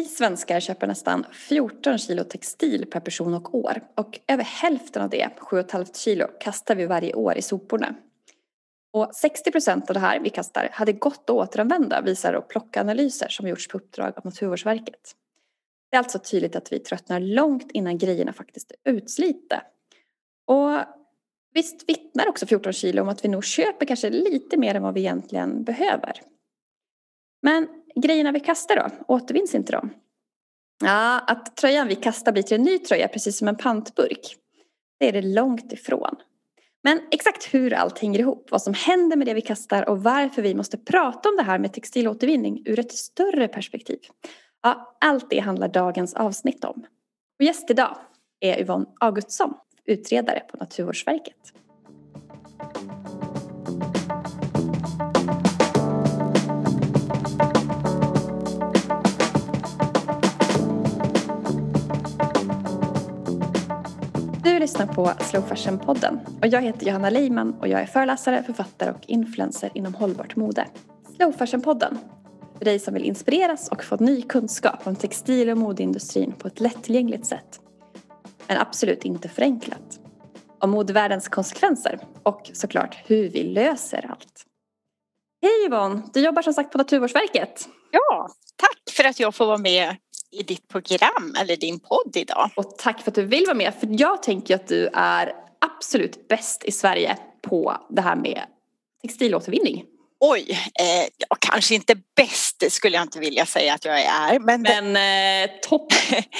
Vi svenskar köper nästan 14 kilo textil per person och år och över hälften av det, 7,5 kilo, kastar vi varje år i soporna. Och 60 procent av det här vi kastar hade gått att återanvända visar då plockanalyser som gjorts på uppdrag av Naturvårdsverket. Det är alltså tydligt att vi tröttnar långt innan grejerna faktiskt är utslitna. Och visst vittnar också 14 kilo om att vi nog köper kanske lite mer än vad vi egentligen behöver. Men grejerna vi kastar då, återvinns inte de? Ja, att tröjan vi kastar blir till en ny tröja precis som en pantburk. Det är det långt ifrån. Men exakt hur allt hänger ihop, vad som händer med det vi kastar och varför vi måste prata om det här med textilåtervinning ur ett större perspektiv. Ja, allt det handlar dagens avsnitt om. Och gäst idag är Yvonne Augustsson, utredare på Naturvårdsverket. Lyssnar på Slow Fashion-podden och jag heter Johanna Leiman och jag är föreläsare, författare och influencer inom hållbart mode. Slow Fashion-podden för dig som vill inspireras och få ny kunskap om textil och modeindustrin på ett lättillgängligt sätt. Men absolut inte förenklat. Om modevärldens konsekvenser och såklart hur vi löser allt. Hej Yvonne! Du jobbar som sagt på Naturvårdsverket. Ja, tack för att jag får vara med i ditt program eller din podd idag. Och tack för att du vill vara med för jag tänker att du är absolut bäst i Sverige på det här med textilåtervinning. Oj, eh, jag kanske inte bäst skulle jag inte vilja säga att jag är. Men, men eh, topp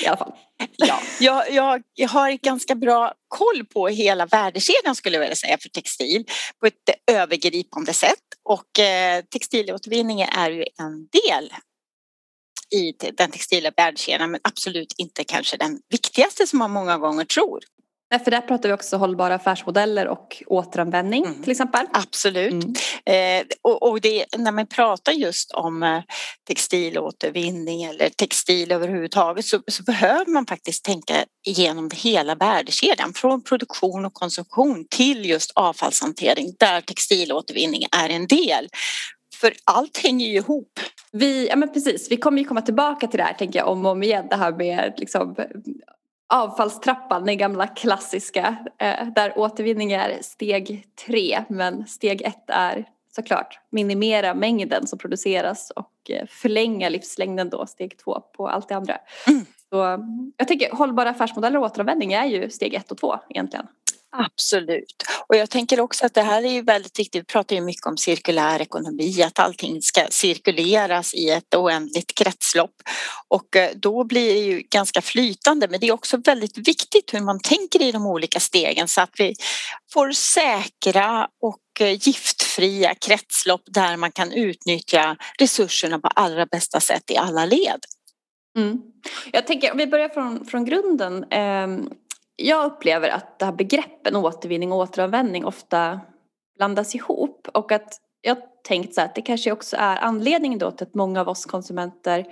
i alla fall. ja, jag, jag, jag har ganska bra koll på hela värdekedjan skulle jag vilja säga för textil på ett övergripande sätt och eh, textilåtervinning är ju en del i den textila värdekedjan men absolut inte kanske den viktigaste som man många gånger tror. Nej, för där pratar vi också hållbara affärsmodeller och återanvändning mm. till exempel. Absolut. Mm. Eh, och, och det, när man pratar just om eh, textilåtervinning eller textil överhuvudtaget så, så behöver man faktiskt tänka igenom hela värdekedjan från produktion och konsumtion till just avfallshantering där textilåtervinning är en del. För allt hänger ju ihop. Vi, ja men precis, vi kommer ju komma tillbaka till det här tänker jag om och om igen det här med liksom avfallstrappan, den gamla klassiska eh, där återvinning är steg tre men steg ett är såklart minimera mängden som produceras och eh, förlänga livslängden då, steg två på allt det andra. Mm. Så jag tänker hållbara affärsmodeller och återanvändning är ju steg ett och två egentligen. Absolut. Och jag tänker också att det här är ju väldigt viktigt. Vi pratar ju mycket om cirkulär ekonomi, att allting ska cirkuleras i ett oändligt kretslopp. Och eh, då blir det ju ganska flytande. Men det är också väldigt viktigt hur man tänker i de olika stegen så att vi får säkra och eh, giftfria kretslopp där man kan utnyttja resurserna på allra bästa sätt i alla led. Mm. Jag tänker om vi börjar från, från grunden. Eh, jag upplever att det här begreppen återvinning och återanvändning ofta blandas ihop och att jag tänkt så här att det kanske också är anledningen då till att många av oss konsumenter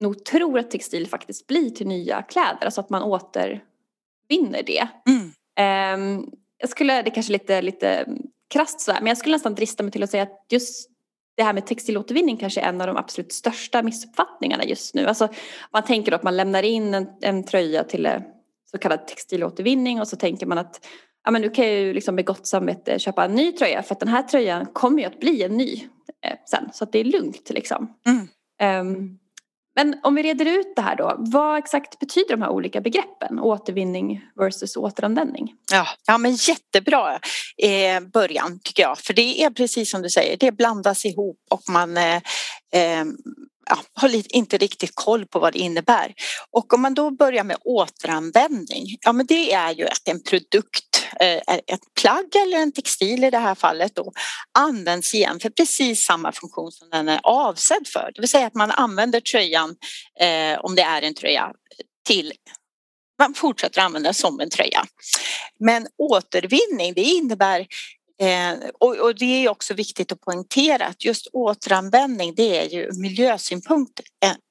nog tror att textil faktiskt blir till nya kläder, alltså att man återvinner det. Mm. Um, jag skulle, det kanske är lite, lite krasst sådär, men jag skulle nästan drista mig till att säga att just det här med textilåtervinning kanske är en av de absolut största missuppfattningarna just nu. Alltså man tänker då att man lämnar in en, en tröja till så kallad textilåtervinning och så tänker man att ja, men nu kan jag ju liksom med gott samvete köpa en ny tröja för att den här tröjan kommer ju att bli en ny eh, sen så att det är lugnt liksom. Mm. Um, men om vi reder ut det här då, vad exakt betyder de här olika begreppen? Återvinning versus återanvändning. Ja, ja men jättebra eh, början tycker jag. För det är precis som du säger, det blandas ihop och man eh, eh ja, har inte riktigt koll på vad det innebär. Och om man då börjar med återanvändning, ja men det är ju att en produkt, eh, ett plagg eller en textil i det här fallet då, används igen för precis samma funktion som den är avsedd för. Det vill säga att man använder tröjan, eh, om det är en tröja, till man fortsätter använda som en tröja. Men återvinning det innebär Eh, och, och, det är också viktigt att poängtera att just återanvändning det är ju miljösynpunkt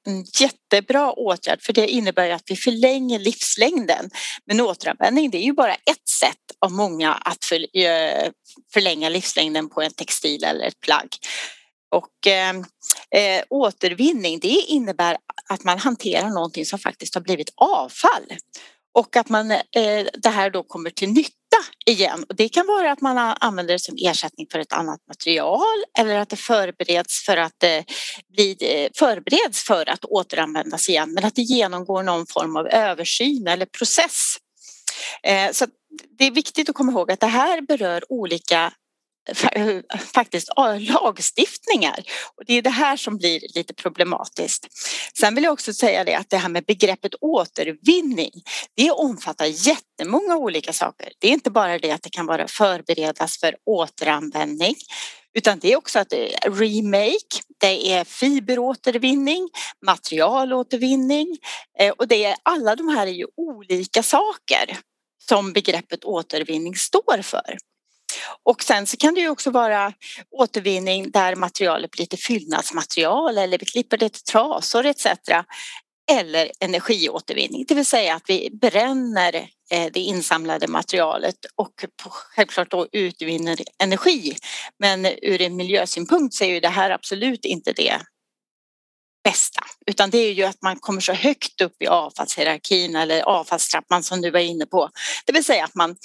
en jättebra åtgärd för det innebär att vi förlänger livslängden. Men återanvändning det är ju bara ett sätt av många att för, eh, förlänga livslängden på en textil eller ett plagg. Och eh, eh, återvinning det innebär att man hanterar någonting som faktiskt har blivit avfall och att man, eh, det här då kommer till nytta igen. Och det kan vara att man använder det som ersättning för ett annat material eller att det förbereds för att eh, bli, eh, förbereds för att återanvändas igen men att det genomgår någon form av översyn eller process. Eh, så det är viktigt att komma ihåg att det här berör olika faktiskt lagstiftningar. Och det är det här som blir lite problematiskt. Sen vill jag också säga det att det här med begreppet återvinning, det omfattar jättemånga olika saker. Det är inte bara det att det kan vara förberedas för återanvändning utan det är också att det är remake, det är fiberåtervinning, materialåtervinning eh, och det är alla de här är ju olika saker som begreppet återvinning står för. Och sen så kan det ju också vara återvinning där materialet blir till fyllnadsmaterial eller vi klipper det till trasor etc. Eller energiåtervinning, det vill säga att vi bränner eh, det insamlade materialet och självklart då utvinner energi. Men ur en miljösynpunkt så är ju det här absolut inte det bästa, utan det är ju att man kommer så högt upp i avfallshierarkin eller avfallstrappan som du var inne på. Det vill säga att man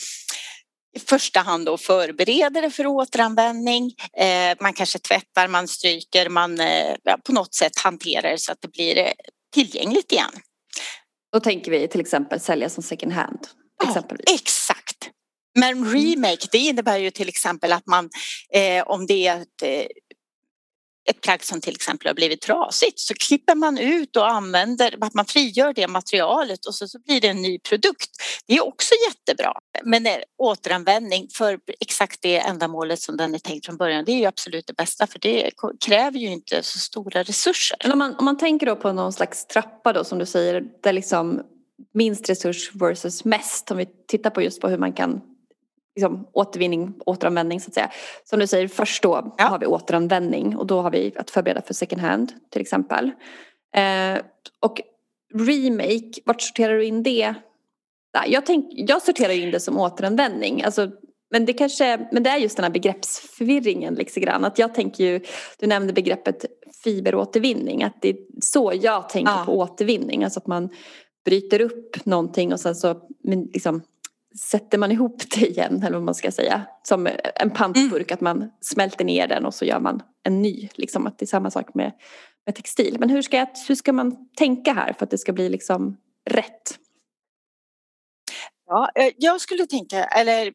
i första hand då förbereder det för återanvändning. Eh, man kanske tvättar, man stryker, man eh, på något sätt hanterar det så att det blir eh, tillgängligt igen. Då tänker vi till exempel sälja som second hand. Ja, exakt. Men remake det innebär ju till exempel att man om det är ett ett plagg som till exempel har blivit trasigt så klipper man ut och använder, att man frigör det materialet och så, så blir det en ny produkt. Det är också jättebra. Men återanvändning för exakt det ändamålet som den är tänkt från början det är ju absolut det bästa för det kräver ju inte så stora resurser. Men om man, om man tänker då på någon slags trappa då som du säger där liksom minst resurs versus mest om vi tittar på just på hur man kan liksom, återvinning, återanvändning så att säga. Som du säger, först då ja. har vi återanvändning och då har vi att förbereda för second hand till exempel. Eh, och remake, vart sorterar du in det? Jag, tänk, jag sorterar in det som återanvändning. Alltså, men det, kanske, men det är just den här begreppsförvirringen lite grann. Att jag tänker ju, du nämnde begreppet fiberåtervinning. Att det är så jag tänker ja. på återvinning. Alltså att man bryter upp någonting och sen så liksom, sätter man ihop det igen eller vad man ska säga. Som en pantburk, mm. att man smälter ner den och så gör man en ny. Liksom att det är samma sak med, med textil. Men hur ska, jag, hur ska man tänka här för att det ska bli liksom rätt? Ja, eh, jag skulle tänka, eller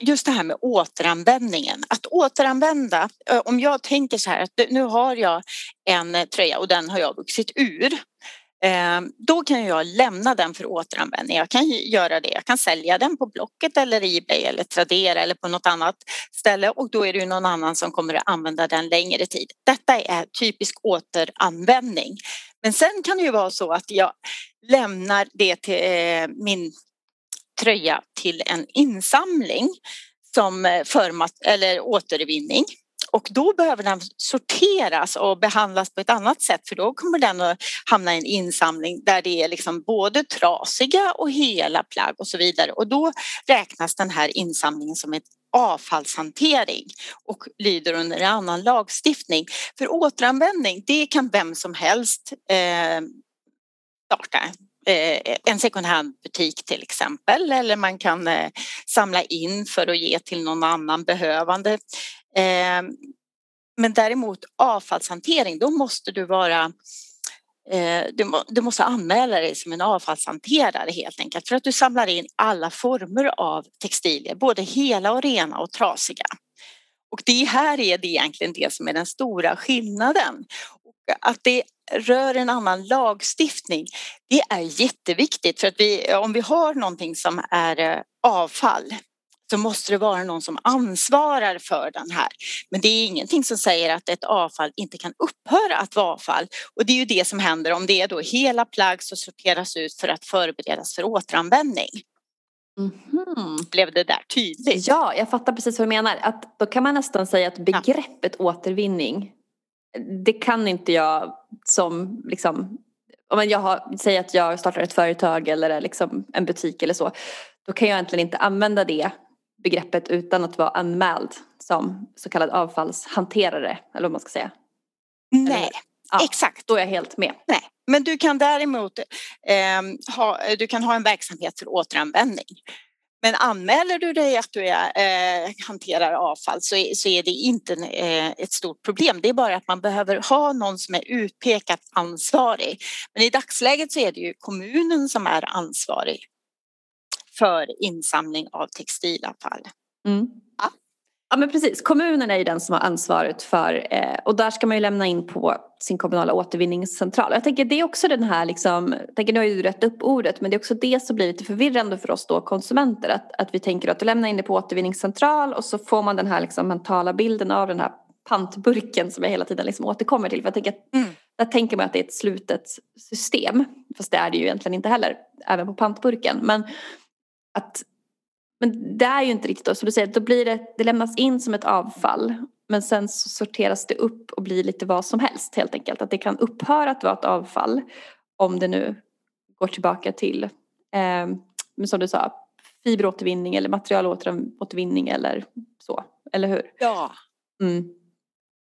just det här med återanvändningen. Att återanvända, eh, om jag tänker så här att nu har jag en tröja och den har jag vuxit ur Eh, Ehm, då kan jag lämna den för återanvändning. Jag kan göra det. Jag kan sälja den på Blocket eller Ebay eller Tradera eller på något annat ställe och då är det någon annan som kommer att använda den längre tid. Detta är typisk återanvändning. Men sen kan det ju vara så att jag lämnar det till eh, min tröja till en insamling som eh, för eller återvinning och då behöver den sorteras och behandlas på ett annat sätt för då kommer den att hamna i en insamling där det är liksom både trasiga och hela plagg och så vidare och då räknas den här insamlingen som ett avfallshantering och lyder under en annan lagstiftning. För återanvändning, det kan vem som helst eh, starta eh, en second hand-butik till exempel eller man kan eh, samla in för att ge till någon annan behövande. Ehm, men däremot avfallshantering, då måste du vara eh, du, måste anmäla dig som en avfallshanterare helt enkelt för att du samlar in alla former av textilier, både hela och rena och trasiga. Och det här är det egentligen det som är den stora skillnaden. Att det rör en annan lagstiftning, det är jätteviktigt för att vi, om vi har någonting som är eh, avfall så måste det vara någon som ansvarar för den här. Men det är ingenting som säger att ett avfall inte kan upphöra att vara avfall. Och det är ju det som händer om det är då hela plagg som sorteras ut för att förberedas för återanvändning. Mm. Blev det där tydligt? Ja, jag fattar precis vad du menar. Att då kan man nästan säga att begreppet ja. återvinning, det kan inte jag som liksom om jag har, säger att jag startar ett företag eller liksom en butik eller så, då kan jag egentligen inte använda det begreppet utan att vara anmäld som så kallad avfallshanterare eller vad man ska säga. Nej, ja, exakt. Då är jag helt med. Nej, men du kan däremot eh, ha, du kan ha en verksamhet för återanvändning. Men anmäler du dig att du är, eh, hanterar avfall så är, så är det inte eh, ett stort problem. Det är bara att man behöver ha någon som är utpekat ansvarig. Men i dagsläget så är det ju kommunen som är ansvarig för insamling av textilavfall. Mm. Ja. ja men precis, kommunen är ju den som har ansvaret för eh, och där ska man ju lämna in på sin kommunala återvinningscentral. Jag tänker det är också den här liksom, jag tänker nu har ju rätt upp ordet men det är också det som blir lite förvirrande för oss då konsumenter att, att vi tänker att du lämnar in det på återvinningscentral och så får man den här liksom mentala bilden av den här pantburken som jag hela tiden liksom återkommer till. För jag tänker att mm. Där tänker man att det är ett slutet system. Fast det är det ju egentligen inte heller, även på pantburken. Men att men det är ju inte riktigt så. Som du säger, då blir det, det lämnas in som ett avfall. Men sen så sorteras det upp och blir lite vad som helst helt enkelt. Att det kan upphöra att vara ett avfall om det nu går tillbaka till, eh, som du sa, fiberåtervinning eller materialåtervinning eller så. Eller hur? Ja. Mm.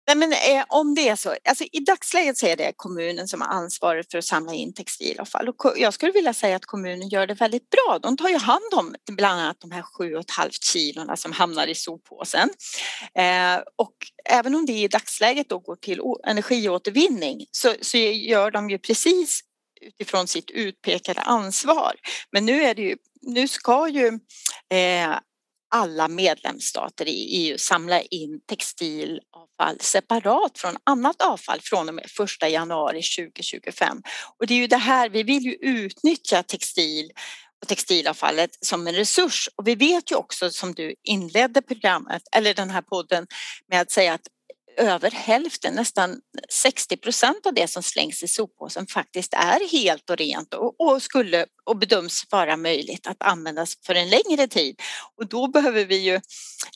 Nej, men, eh, om det är så, alltså, i dagsläget så är det kommunen som har ansvaret för att samla in textilavfall. Och jag skulle vilja säga att kommunen gör det väldigt bra. De tar ju hand om bland annat de här sju och ett halvt kilona som hamnar i soppåsen. Eh, och även om det i dagsläget då går till energiåtervinning så, så gör de ju precis utifrån sitt utpekade ansvar. Men nu är det ju nu ska ju eh, alla medlemsstater i EU samla in textilavfall separat från annat avfall från och med 1 januari 2025. Och det är ju det här, vi vill ju utnyttja textil och textilavfallet som en resurs och vi vet ju också som du inledde programmet eller den här podden med att säga att över hälften, nästan 60 procent av det som slängs i soppåsen faktiskt är helt och rent och, och, skulle och bedöms vara möjligt att användas för en längre tid. Och då behöver vi ju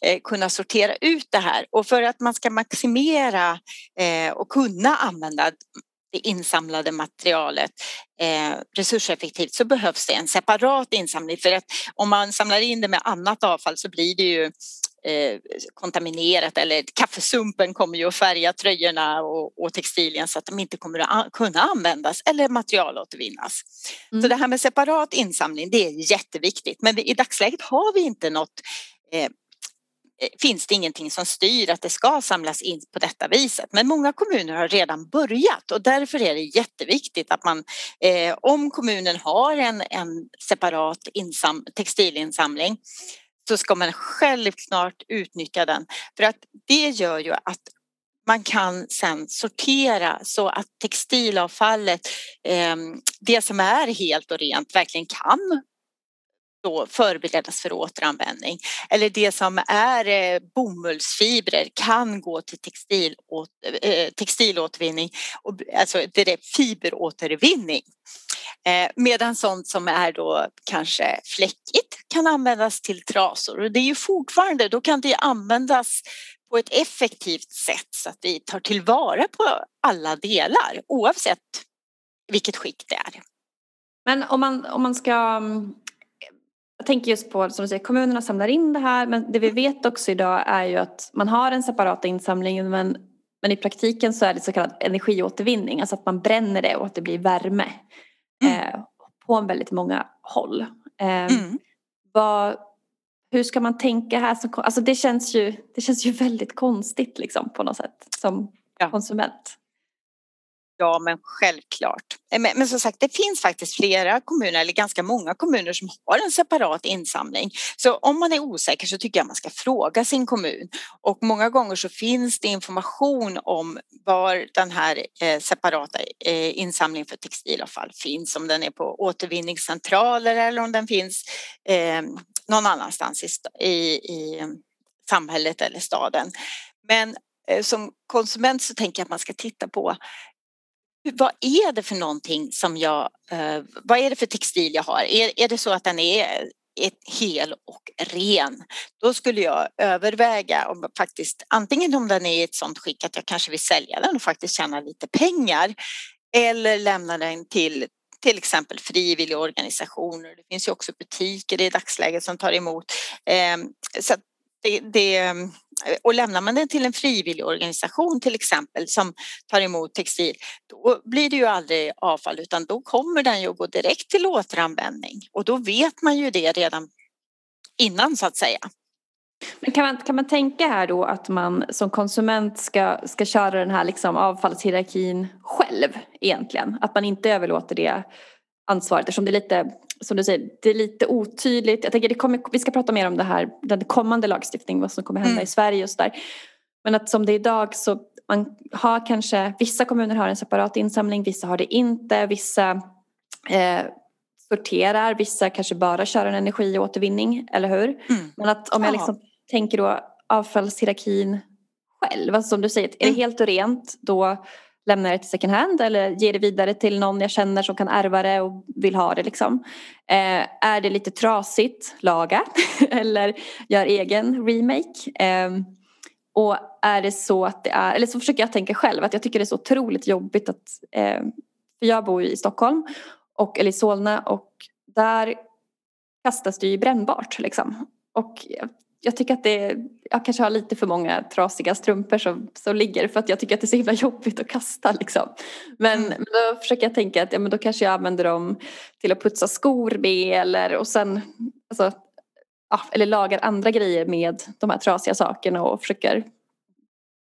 eh, kunna sortera ut det här och för att man ska maximera eh, och kunna använda det insamlade materialet eh, resurseffektivt så behövs det en separat insamling för att om man samlar in det med annat avfall så blir det ju eh, kontaminerat eller kaffesumpen kommer ju att färga tröjorna och, och textilien så att de inte kommer att kunna användas eller materialåtervinnas. Mm. Så det här med separat insamling det är jätteviktigt men i dagsläget har vi inte något eh, finns det ingenting som styr att det ska samlas in på detta viset. Men många kommuner har redan börjat och därför är det jätteviktigt att man eh, om kommunen har en, en separat insam, textilinsamling så ska man självklart utnyttja den för att det gör ju att man kan sen sortera så att textilavfallet, ehm, det som är helt och rent, verkligen kan då förberedas för återanvändning. Eller det som är eh, bomullsfibrer kan gå till textil, eh, textilåtervinning, alltså direkt fiberåtervinning. Eh, medan sånt som är då kanske fläckigt kan användas till trasor och det är ju fortfarande, då kan det användas på ett effektivt sätt så att vi tar tillvara på alla delar oavsett vilket skick det är. Men om man, om man ska mm, jag tänker just på, som du säger, kommunerna samlar in det här men det vi vet också idag är ju att man har en separat insamling men, men i praktiken så är det så kallad energiåtervinning, alltså att man bränner det och att det blir värme mm. Eh, på väldigt många håll. Eh, mm. vad, hur ska man tänka här? Som, alltså det känns, ju, det känns ju väldigt konstigt liksom på något sätt som ja. konsument. Ja, men självklart. Eh, men, men som sagt, det finns faktiskt flera kommuner, eller ganska många kommuner som har en separat insamling. Så om man är osäker så tycker jag man ska fråga sin kommun. Och många gånger så finns det information om var den här eh, separata eh, insamlingen för textilavfall finns. Om den är på återvinningscentraler eller om den finns eh, någon annanstans i, i, i samhället eller staden. Men eh, som konsument så tänker jag att man ska titta på vad är det för någonting som jag, eh, vad är det för textil jag har? Är, är det så att den är ett hel och ren, då skulle jag överväga om faktiskt antingen om den är i ett sådant skick att jag kanske vill sälja den och faktiskt tjäna lite pengar eller lämna den till till exempel frivilligorganisationer. Det finns ju också butiker i dagsläget som tar emot. Eh, så det, det, och lämnar man det till en frivilligorganisation till exempel som tar emot textil, då blir det ju aldrig avfall utan då kommer den ju att gå direkt till återanvändning och då vet man ju det redan innan så att säga. Men kan man, kan man tänka här då att man som konsument ska, ska köra den här liksom avfallshierarkin själv egentligen? Att man inte överlåter det ansvaret eftersom det är lite, som du säger, det är lite otydligt. Jag tänker det kommer, vi ska prata mer om det här, den kommande lagstiftningen, vad som kommer hända mm. i Sverige och sådär. Men att som det är idag så man har kanske, vissa kommuner har en separat insamling, vissa har det inte, vissa eh, sorterar, vissa kanske bara kör en energiåtervinning, eller hur? Mm. Men att om jag liksom tänker då avfallshierarkin själv, alltså som du säger, är det mm. helt och rent då lämnar jag det till second hand eller ger det vidare till någon jag känner som kan ärva det och vill ha det liksom. Eh, är det lite trasigt, laga eller gör egen remake. Eh, och är det så att det är, eller så försöker jag tänka själv att jag tycker det är så otroligt jobbigt att, eh, för jag bor ju i Stockholm och, eller i Solna och där kastas det ju brännbart liksom. Och jag tycker att det jag kanske har lite för många trasiga strumpor som, som ligger för att jag tycker att det är så himla jobbigt att kasta liksom. Men, mm. men då försöker jag tänka att ja, men då kanske jag använder dem till att putsa skor med eller och sen alltså, ja, eller lagar andra grejer med de här trasiga sakerna och försöker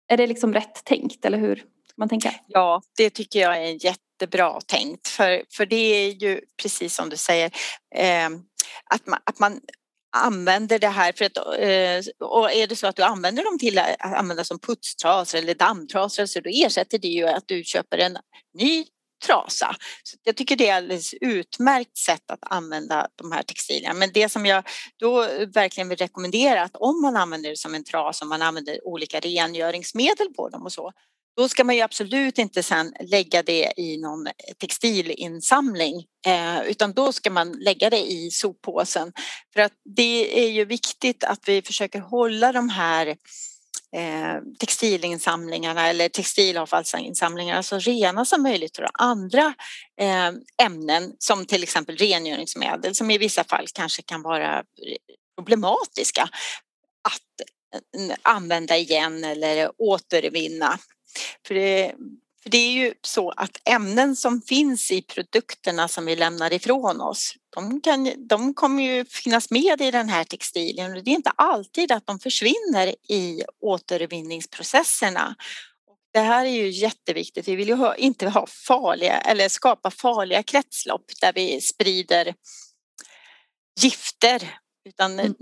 är det liksom rätt tänkt eller hur ska man tänka? Ja, det tycker jag är jättebra tänkt för, för det är ju precis som du säger eh, att, man, att man använder det här för att, eh, och är det så att du använder dem till att använda som putstrasor eller dammtrasor så då ersätter det ju att du köper en ny trasa. Så jag tycker det är alldeles utmärkt sätt att använda de här textilierna. Men det som jag då verkligen vill rekommendera att om man använder det som en trasa, om man använder olika rengöringsmedel på dem och så, då ska man ju absolut inte sen lägga det i någon textilinsamling eh, utan då ska man lägga det i soppåsen. För att det är ju viktigt att vi försöker hålla de här eh, textilinsamlingarna eller textilavfallsinsamlingarna så rena som möjligt för andra eh, ämnen som till exempel rengöringsmedel som i vissa fall kanske kan vara problematiska att eh, använda igen eller återvinna. För det, för det är ju så att ämnen som finns i produkterna som vi lämnar ifrån oss, de, kan, de kommer ju finnas med i den här textilien och det är inte alltid att de försvinner i återvinningsprocesserna. Det här är ju jätteviktigt. Vi vill ju inte ha farliga eller skapa farliga kretslopp där vi sprider gifter utan mm.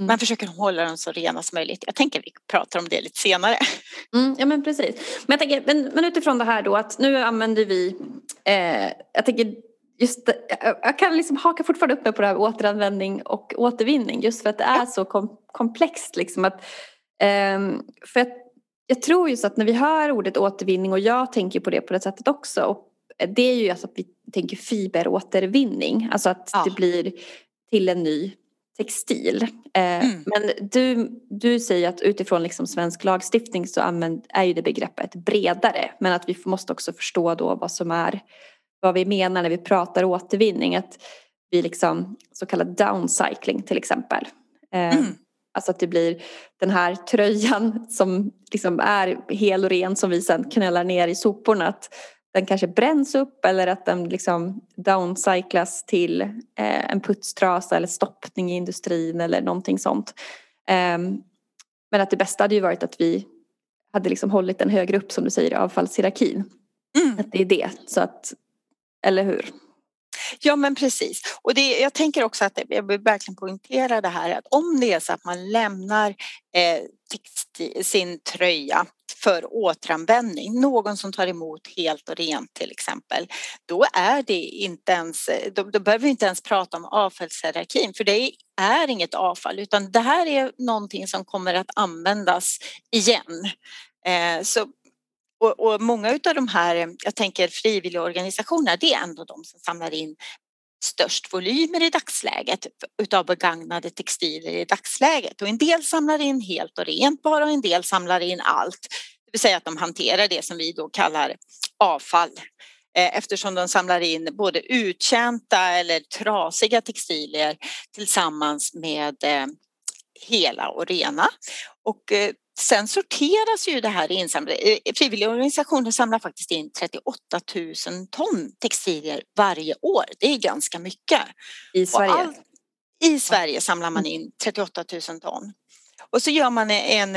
Mm. Man försöker hålla dem så rena som möjligt. Jag tänker vi pratar om det lite senare. Mm, ja men precis. Men, jag tänker, men, men, utifrån det här då att nu använder vi, eh, jag tänker just jag kan liksom haka fortfarande upp mig på det här med återanvändning och återvinning just för att det är ja. så kom, komplext liksom att eh, för jag, jag tror just att när vi hör ordet återvinning och jag tänker på det på det sättet också och det är ju alltså att vi tänker fiberåtervinning alltså att ja. det blir till en ny textil. Eh, mm. Men du, du säger att utifrån liksom svensk lagstiftning så använd, är ju det begreppet bredare. Men att vi måste också förstå då vad som är, vad vi menar när vi pratar återvinning. Att vi liksom, så kallad downcycling till exempel. Eh, mm. Alltså att det blir den här tröjan som liksom är hel och ren som vi sen knällar ner i soporna. Att den kanske bränns upp eller att den liksom downcyclas till eh, en putstrasa eller stoppning i industrin eller någonting sånt. Eh, men att det bästa hade ju varit att vi hade liksom hållit den högre upp som du säger i avfallshierarkin. Mm. Att det är det, så att, eller hur? Ja men precis. Och det, jag tänker också att jag vill verkligen poängtera det här att om det är så att man lämnar eh, sin tröja för återanvändning, någon som tar emot helt och rent till exempel, då är det inte ens, eh, då, då behöver vi inte ens prata om avfallshierarkin för det är inget avfall utan det här är någonting som kommer att användas igen. Eh, så och, och, många av de här, jag tänker frivilligorganisationerna, det är ändå de som samlar in störst volymer i dagsläget utav begagnade textilier i dagsläget och en del samlar in helt och rent bara och en del samlar in allt. Det vill säga att de hanterar det som vi då kallar avfall. Eh, eftersom de samlar in både uttjänta eller trasiga textilier tillsammans med eh, hela och rena. Och eh, sen sorteras ju det här insamlade. Frivilligorganisationer samlar faktiskt in 38 000 ton textilier varje år. Det är ganska mycket. I Sverige? All, I Sverige samlar man in 38 000 ton. Och så gör man en,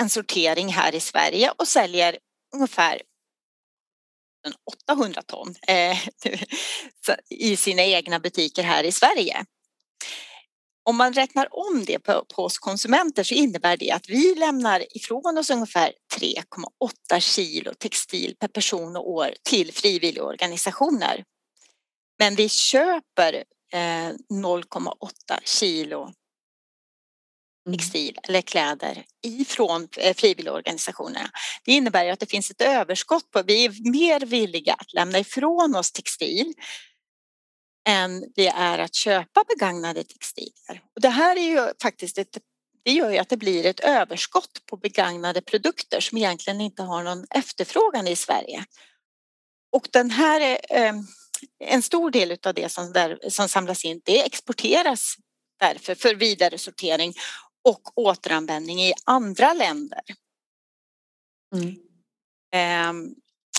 en sortering här i Sverige och säljer ungefär 800 ton eh, i sina egna butiker här i Sverige. Om man räknar om det på, på oss konsumenter så innebär det att vi lämnar ifrån oss ungefär 3,8 kilo textil per person och år till frivilligorganisationer. Men vi köper eh, 0,8 kilo Mm. textil eller kläder ifrån eh, frivilligorganisationerna. Det innebär att det finns ett överskott på, vi är mer villiga att lämna ifrån oss textil än det är att köpa begagnade textilier. Och det här är ju faktiskt ett det gör ju att det blir ett överskott på begagnade produkter som egentligen inte har någon efterfrågan i Sverige. Och den här, eh, en stor del av det som, där, som samlas in, det exporteras därför för vidare sortering och återanvändning i andra länder. Mm.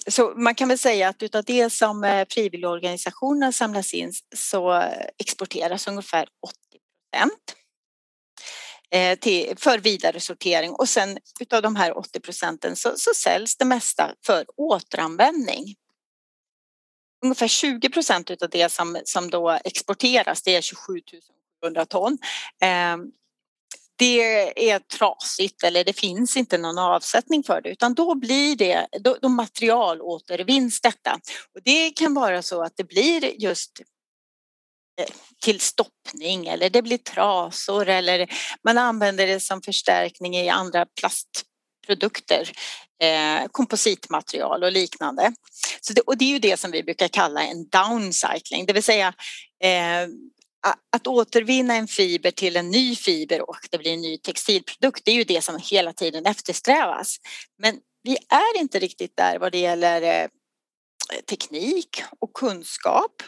Så man kan väl säga att utav det som eh, frivilligorganisationerna samlas in så exporteras ungefär 80 procent eh, för vidare sortering och sen utav de här 80 procenten så, så säljs det mesta för återanvändning. Ungefär 20 procent utav det som, som då exporteras, det är 27 700 ton. Ehm, det är trasigt eller det finns inte någon avsättning för det utan då blir det, då, då materialåtervinns detta. Och det kan vara så att det blir just eh, till stoppning eller det blir trasor eller man använder det som förstärkning i andra plastprodukter, eh, kompositmaterial och liknande. Så det, och det är ju det som vi brukar kalla en downcycling, det vill säga eh, att återvinna en fiber till en ny fiber och det blir en ny textilprodukt, det är ju det som hela tiden eftersträvas. Men vi är inte riktigt där vad det gäller eh, teknik och kunskap.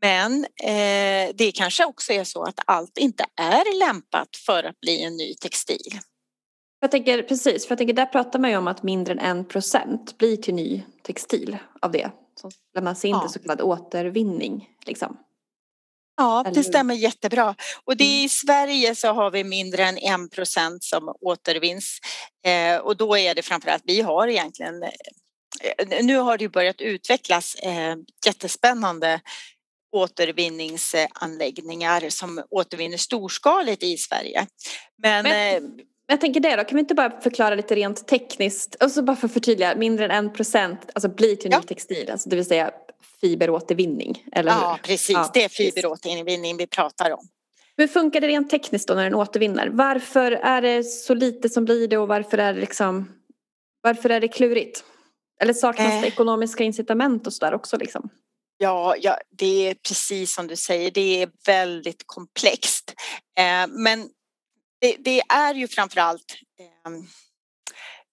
Men eh, det kanske också är så att allt inte är lämpat för att bli en ny textil. Jag tänker precis, för jag tänker där pratar man ju om att mindre än en procent blir till ny textil av det som lämnas in ja. till så kallad återvinning. Liksom. Ja, det stämmer jättebra. Och det mm. i Sverige så har vi mindre än en procent som återvinns. Eh, och då är det framförallt, vi har egentligen, eh, nu har det börjat utvecklas eh, jättespännande återvinningsanläggningar som återvinner storskaligt i Sverige. Men, Men eh, jag tänker det då, kan vi inte bara förklara lite rent tekniskt, och så bara för att förtydliga, mindre än en procent alltså blir till ny textil, alltså det vill säga fiberåtervinning, eller hur? Ja, precis. Ja, det är fiberåtervinning vi pratar om. Hur funkar det rent tekniskt då när den återvinner? Varför är det så lite som blir det och varför är det liksom Varför är det klurigt? Eller saknas eh. det ekonomiska incitament och sådär också liksom? Ja, ja, det är precis som du säger, det är väldigt komplext. Eh, men det, det, är ju framförallt eh,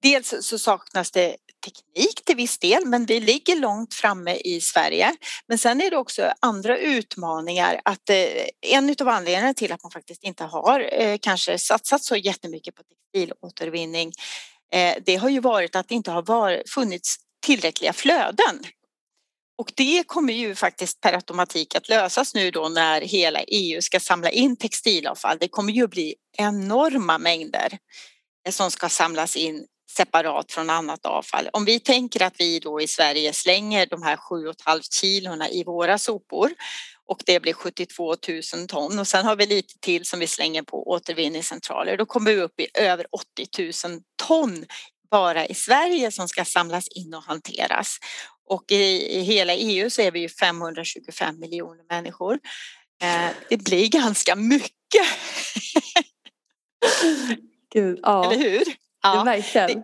Dels så saknas det teknik till viss del, men vi ligger långt framme i Sverige. Men sen är det också andra utmaningar. Att eh, en av anledningarna till att man faktiskt inte har eh, kanske satsat så jättemycket på textilåtervinning, eh, det har ju varit att det inte har funnits tillräckliga flöden. Och det kommer ju faktiskt per automatik att lösas nu då när hela EU ska samla in textilavfall. Det kommer ju bli enorma mängder eh, som ska samlas in separat från annat avfall. Om vi tänker att vi då i Sverige slänger de här 7,5 kilona i våra sopor och det blir 72 000 ton och sen har vi lite till som vi slänger på återvinningscentraler. Då kommer vi upp i över 80 000 ton bara i Sverige som ska samlas in och hanteras. Och i, i hela EU så är vi ju 525 miljoner människor. Eh, det blir ganska mycket. Gud, ja. Eller hur? Ja, verkligen. Det,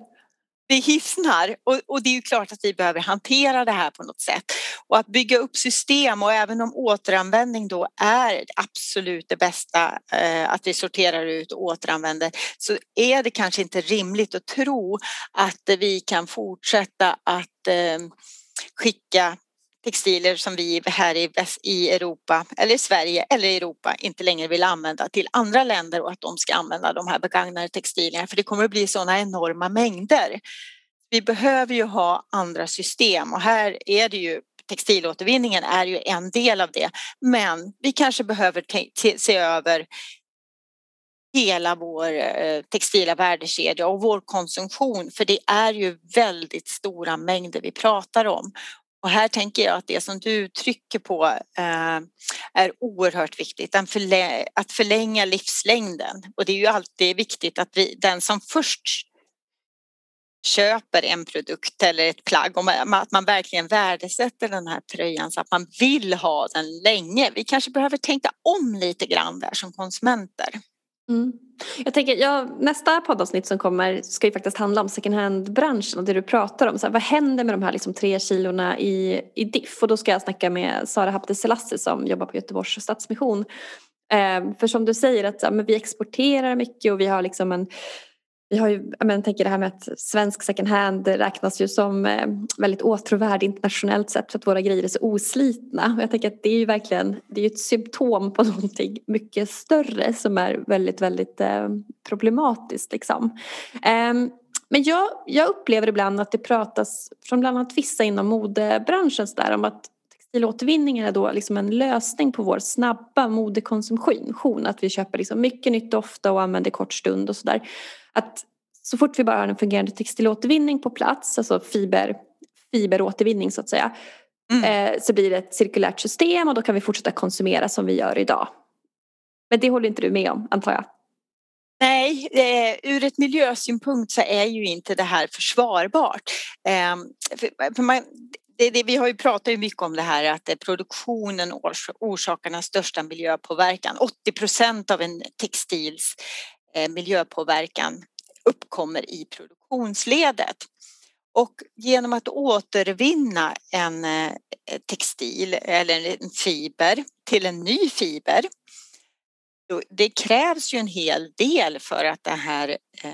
det hissnar och, och, det är ju klart att vi behöver hantera det här på något sätt. Och att bygga upp system och även om återanvändning då är absolut det bästa eh, att vi sorterar ut och återanvänder så är det kanske inte rimligt att tro att vi kan fortsätta att eh, skicka textilier som vi här i, i Europa eller Sverige eller Europa inte längre vill använda till andra länder och att de ska använda de här begagnade textilierna för det kommer att bli sådana enorma mängder. Vi behöver ju ha andra system och här är det ju textilåtervinningen är ju en del av det men vi kanske behöver se över hela vår eh, textila värdekedja och vår konsumtion för det är ju väldigt stora mängder vi pratar om. Och här tänker jag att det som du trycker på eh, är oerhört viktigt, att förlänga livslängden. Och det är ju alltid viktigt att vi, den som först köper en produkt eller ett plagg, att man verkligen värdesätter den här tröjan så att man vill ha den länge. Vi kanske behöver tänka om lite grann där som konsumenter. Mm. Jag tänker, ja, nästa poddavsnitt som kommer ska ju faktiskt handla om second hand-branschen och det du pratar om. Så här, vad händer med de här liksom tre kilorna i, i diff? Och då ska jag snacka med Sara Hapte Selassie som jobbar på Göteborgs Stadsmission. Eh, för som du säger att ja, men vi exporterar mycket och vi har liksom en vi har ju, jag tänker det här med att svensk second hand räknas ju som eh, väldigt åtråvärd internationellt sett för att våra grejer är så oslitna. Och jag tänker att det är ju verkligen det är ett symptom på någonting mycket större som är väldigt, väldigt eh, problematiskt liksom. Ehm, men jag, jag upplever ibland att det pratas från bland annat vissa inom modebranschen där om att textilåtervinning är då liksom en lösning på vår snabba modekonsumtion. Att vi köper liksom mycket nytt ofta och använder kort stund och sådär att så fort vi bara har en fungerande textilåtervinning på plats, alltså fiber, fiberåtervinning så att säga, mm. eh, så blir det ett cirkulärt system och då kan vi fortsätta konsumera som vi gör idag. Men det håller inte du med om, antar jag? Nej, eh, ur ett miljösynpunkt så är ju inte det här försvarbart. Eh, för, för man, det, det, vi har ju pratat mycket om det här att produktionen orsakar den största miljöpåverkan. 80 procent av en textils Eh, miljöpåverkan uppkommer i produktionsledet. Och genom att återvinna en eh, textil eller en fiber till en ny fiber det krävs ju en hel del för att det här eh,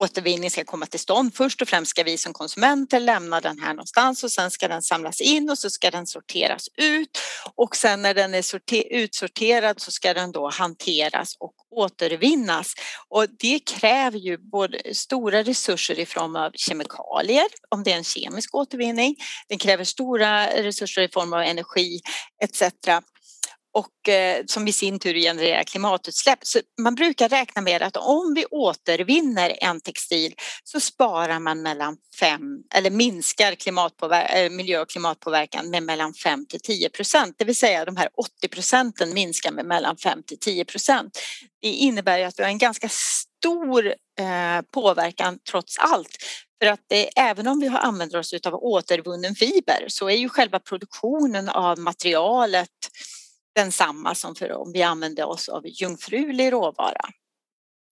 återvinning ska komma till stånd. Först och främst ska vi som konsumenter lämna den här någonstans och sen ska den samlas in och så ska den sorteras ut och sen när den är utsorterad så ska den då hanteras och återvinnas och det kräver ju både stora resurser i form av kemikalier om det är en kemisk återvinning. Den kräver stora resurser i form av energi etc och eh, som i sin tur genererar klimatutsläpp. Så man brukar räkna med att om vi återvinner en textil så sparar man mellan fem eller minskar eh, miljö och klimatpåverkan med mellan 5 till 10 procent, det vill säga de här 80 procenten minskar med mellan 5 till 10 procent. Det innebär att vi har en ganska stor eh, påverkan trots allt. För att det, även om vi har använder oss av återvunnen fiber så är ju själva produktionen av materialet densamma som för om vi använde oss av jungfrulig råvara.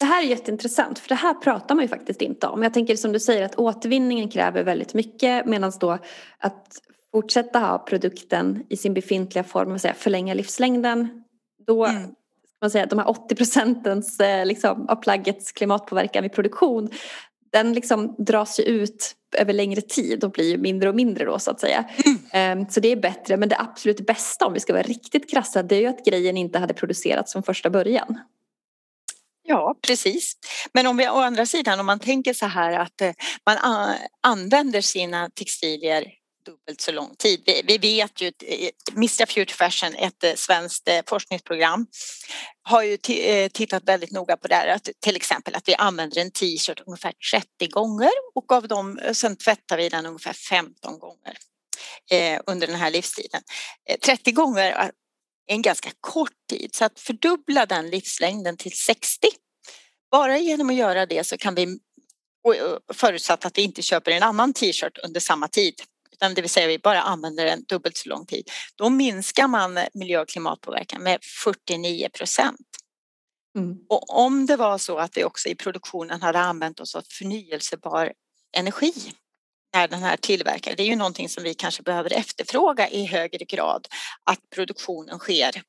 Det här är jätteintressant för det här pratar man ju faktiskt inte om. Jag tänker som du säger att återvinningen kräver väldigt mycket medan då att fortsätta ha produkten i sin befintliga form, säga, förlänga livslängden, då mm. man säga, de här 80 procentens eh, liksom, av plaggets klimatpåverkan vid produktion den liksom dras ju ut över längre tid och blir ju mindre och mindre då så att säga. Mm. Så det är bättre men det absolut bästa om vi ska vara riktigt krassa det är ju att grejen inte hade producerats från första början. Ja, precis. Men om vi å andra sidan om man tänker så här att eh, man använder sina textilier dubbelt så lång tid. Vi, vi vet ju, att eh, Mistra Future Fashion, ett eh, svenskt eh, forskningsprogram, har ju tittat väldigt noga på det här, att till exempel att vi använder en t-shirt ungefär 30 gånger och av dem, sen tvättar vi den ungefär 15 gånger under den här livstiden. 30 gånger är en ganska kort tid, så att fördubbla den livslängden till 60 bara genom att göra det så kan vi förutsatt att vi inte köper en annan t-shirt under samma tid utan det vill säga vi bara använder den dubbelt så lång tid, då minskar man miljö och klimatpåverkan med 49 procent. Mm. Och om det var så att vi också i produktionen hade använt oss av förnyelsebar energi när den här tillverkar, det är ju någonting som vi kanske behöver efterfråga i högre grad, att produktionen sker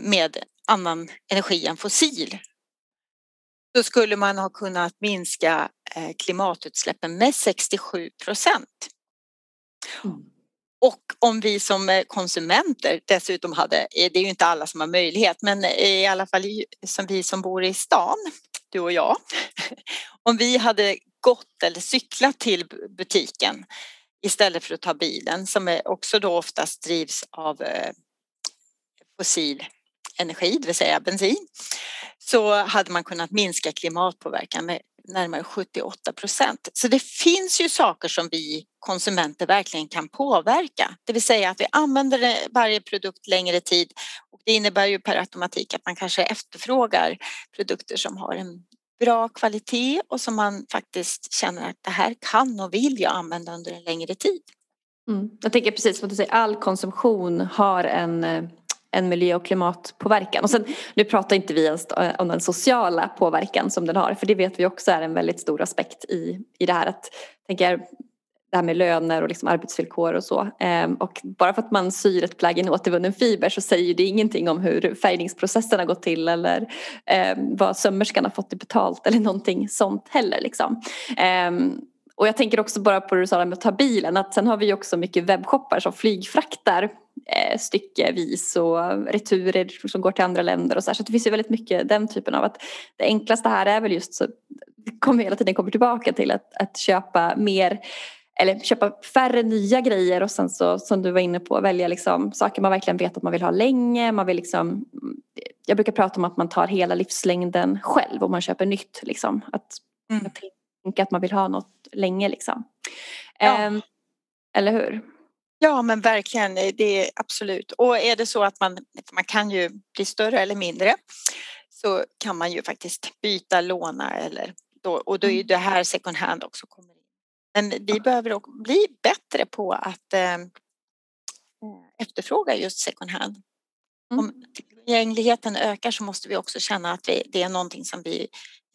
med annan energi än fossil. Då skulle man ha kunnat minska eh, klimatutsläppen med 67 procent. Mm. Och om vi som eh, konsumenter dessutom hade, eh, det är ju inte alla som har möjlighet, men eh, i alla fall som vi som bor i stan, du och jag, om vi hade gått eller cyklat till butiken istället för att ta bilen som också då oftast drivs av fossil energi, det vill säga bensin, så hade man kunnat minska klimatpåverkan med närmare 78 procent. Så det finns ju saker som vi konsumenter verkligen kan påverka, det vill säga att vi använder varje produkt längre tid och det innebär ju per automatik att man kanske efterfrågar produkter som har en bra kvalitet och som man faktiskt känner att det här kan och vill jag använda under en längre tid. Mm. Jag tänker precis som du säger, all konsumtion har en eh, en miljö och klimatpåverkan. Och sen, nu pratar inte vi ens eh, om den sociala påverkan som den har för det vet vi också är en väldigt stor aspekt i, i det här att tänker, det här med löner och liksom arbetsvillkor och så. Ehm, och bara för att man syr ett plagg i en återvunnen fiber så säger det ingenting om hur färgningsprocessen har gått till eller ehm, vad sömmerskan har fått betalt eller någonting sånt heller liksom. Ehm, och jag tänker också bara på det du sa med att ta bilen att sen har vi också mycket webbshoppar som flygfraktar eh, styckevis och returer som går till andra länder och så här. Så det finns ju väldigt mycket den typen av att det enklaste här är väl just så kommer hela tiden kommer tillbaka till att, att köpa mer eller köpa färre nya grejer och sen så som du var inne på välja liksom saker man verkligen vet att man vill ha länge. Man vill liksom, jag brukar prata om att man tar hela livslängden själv om man köper nytt. Liksom. Att, mm. att tänka att man vill ha något länge liksom. Ja. Eh, eller hur? Ja men verkligen, det är absolut. Och är det så att man, man kan ju bli större eller mindre så kan man ju faktiskt byta, låna eller då, och då är mm. det här second hand också kommer in. Men vi behöver bli bättre på att eh, efterfråga just second hand. Mm. Om tillgängligheten ökar så måste vi också känna att vi, det är någonting som vi eh,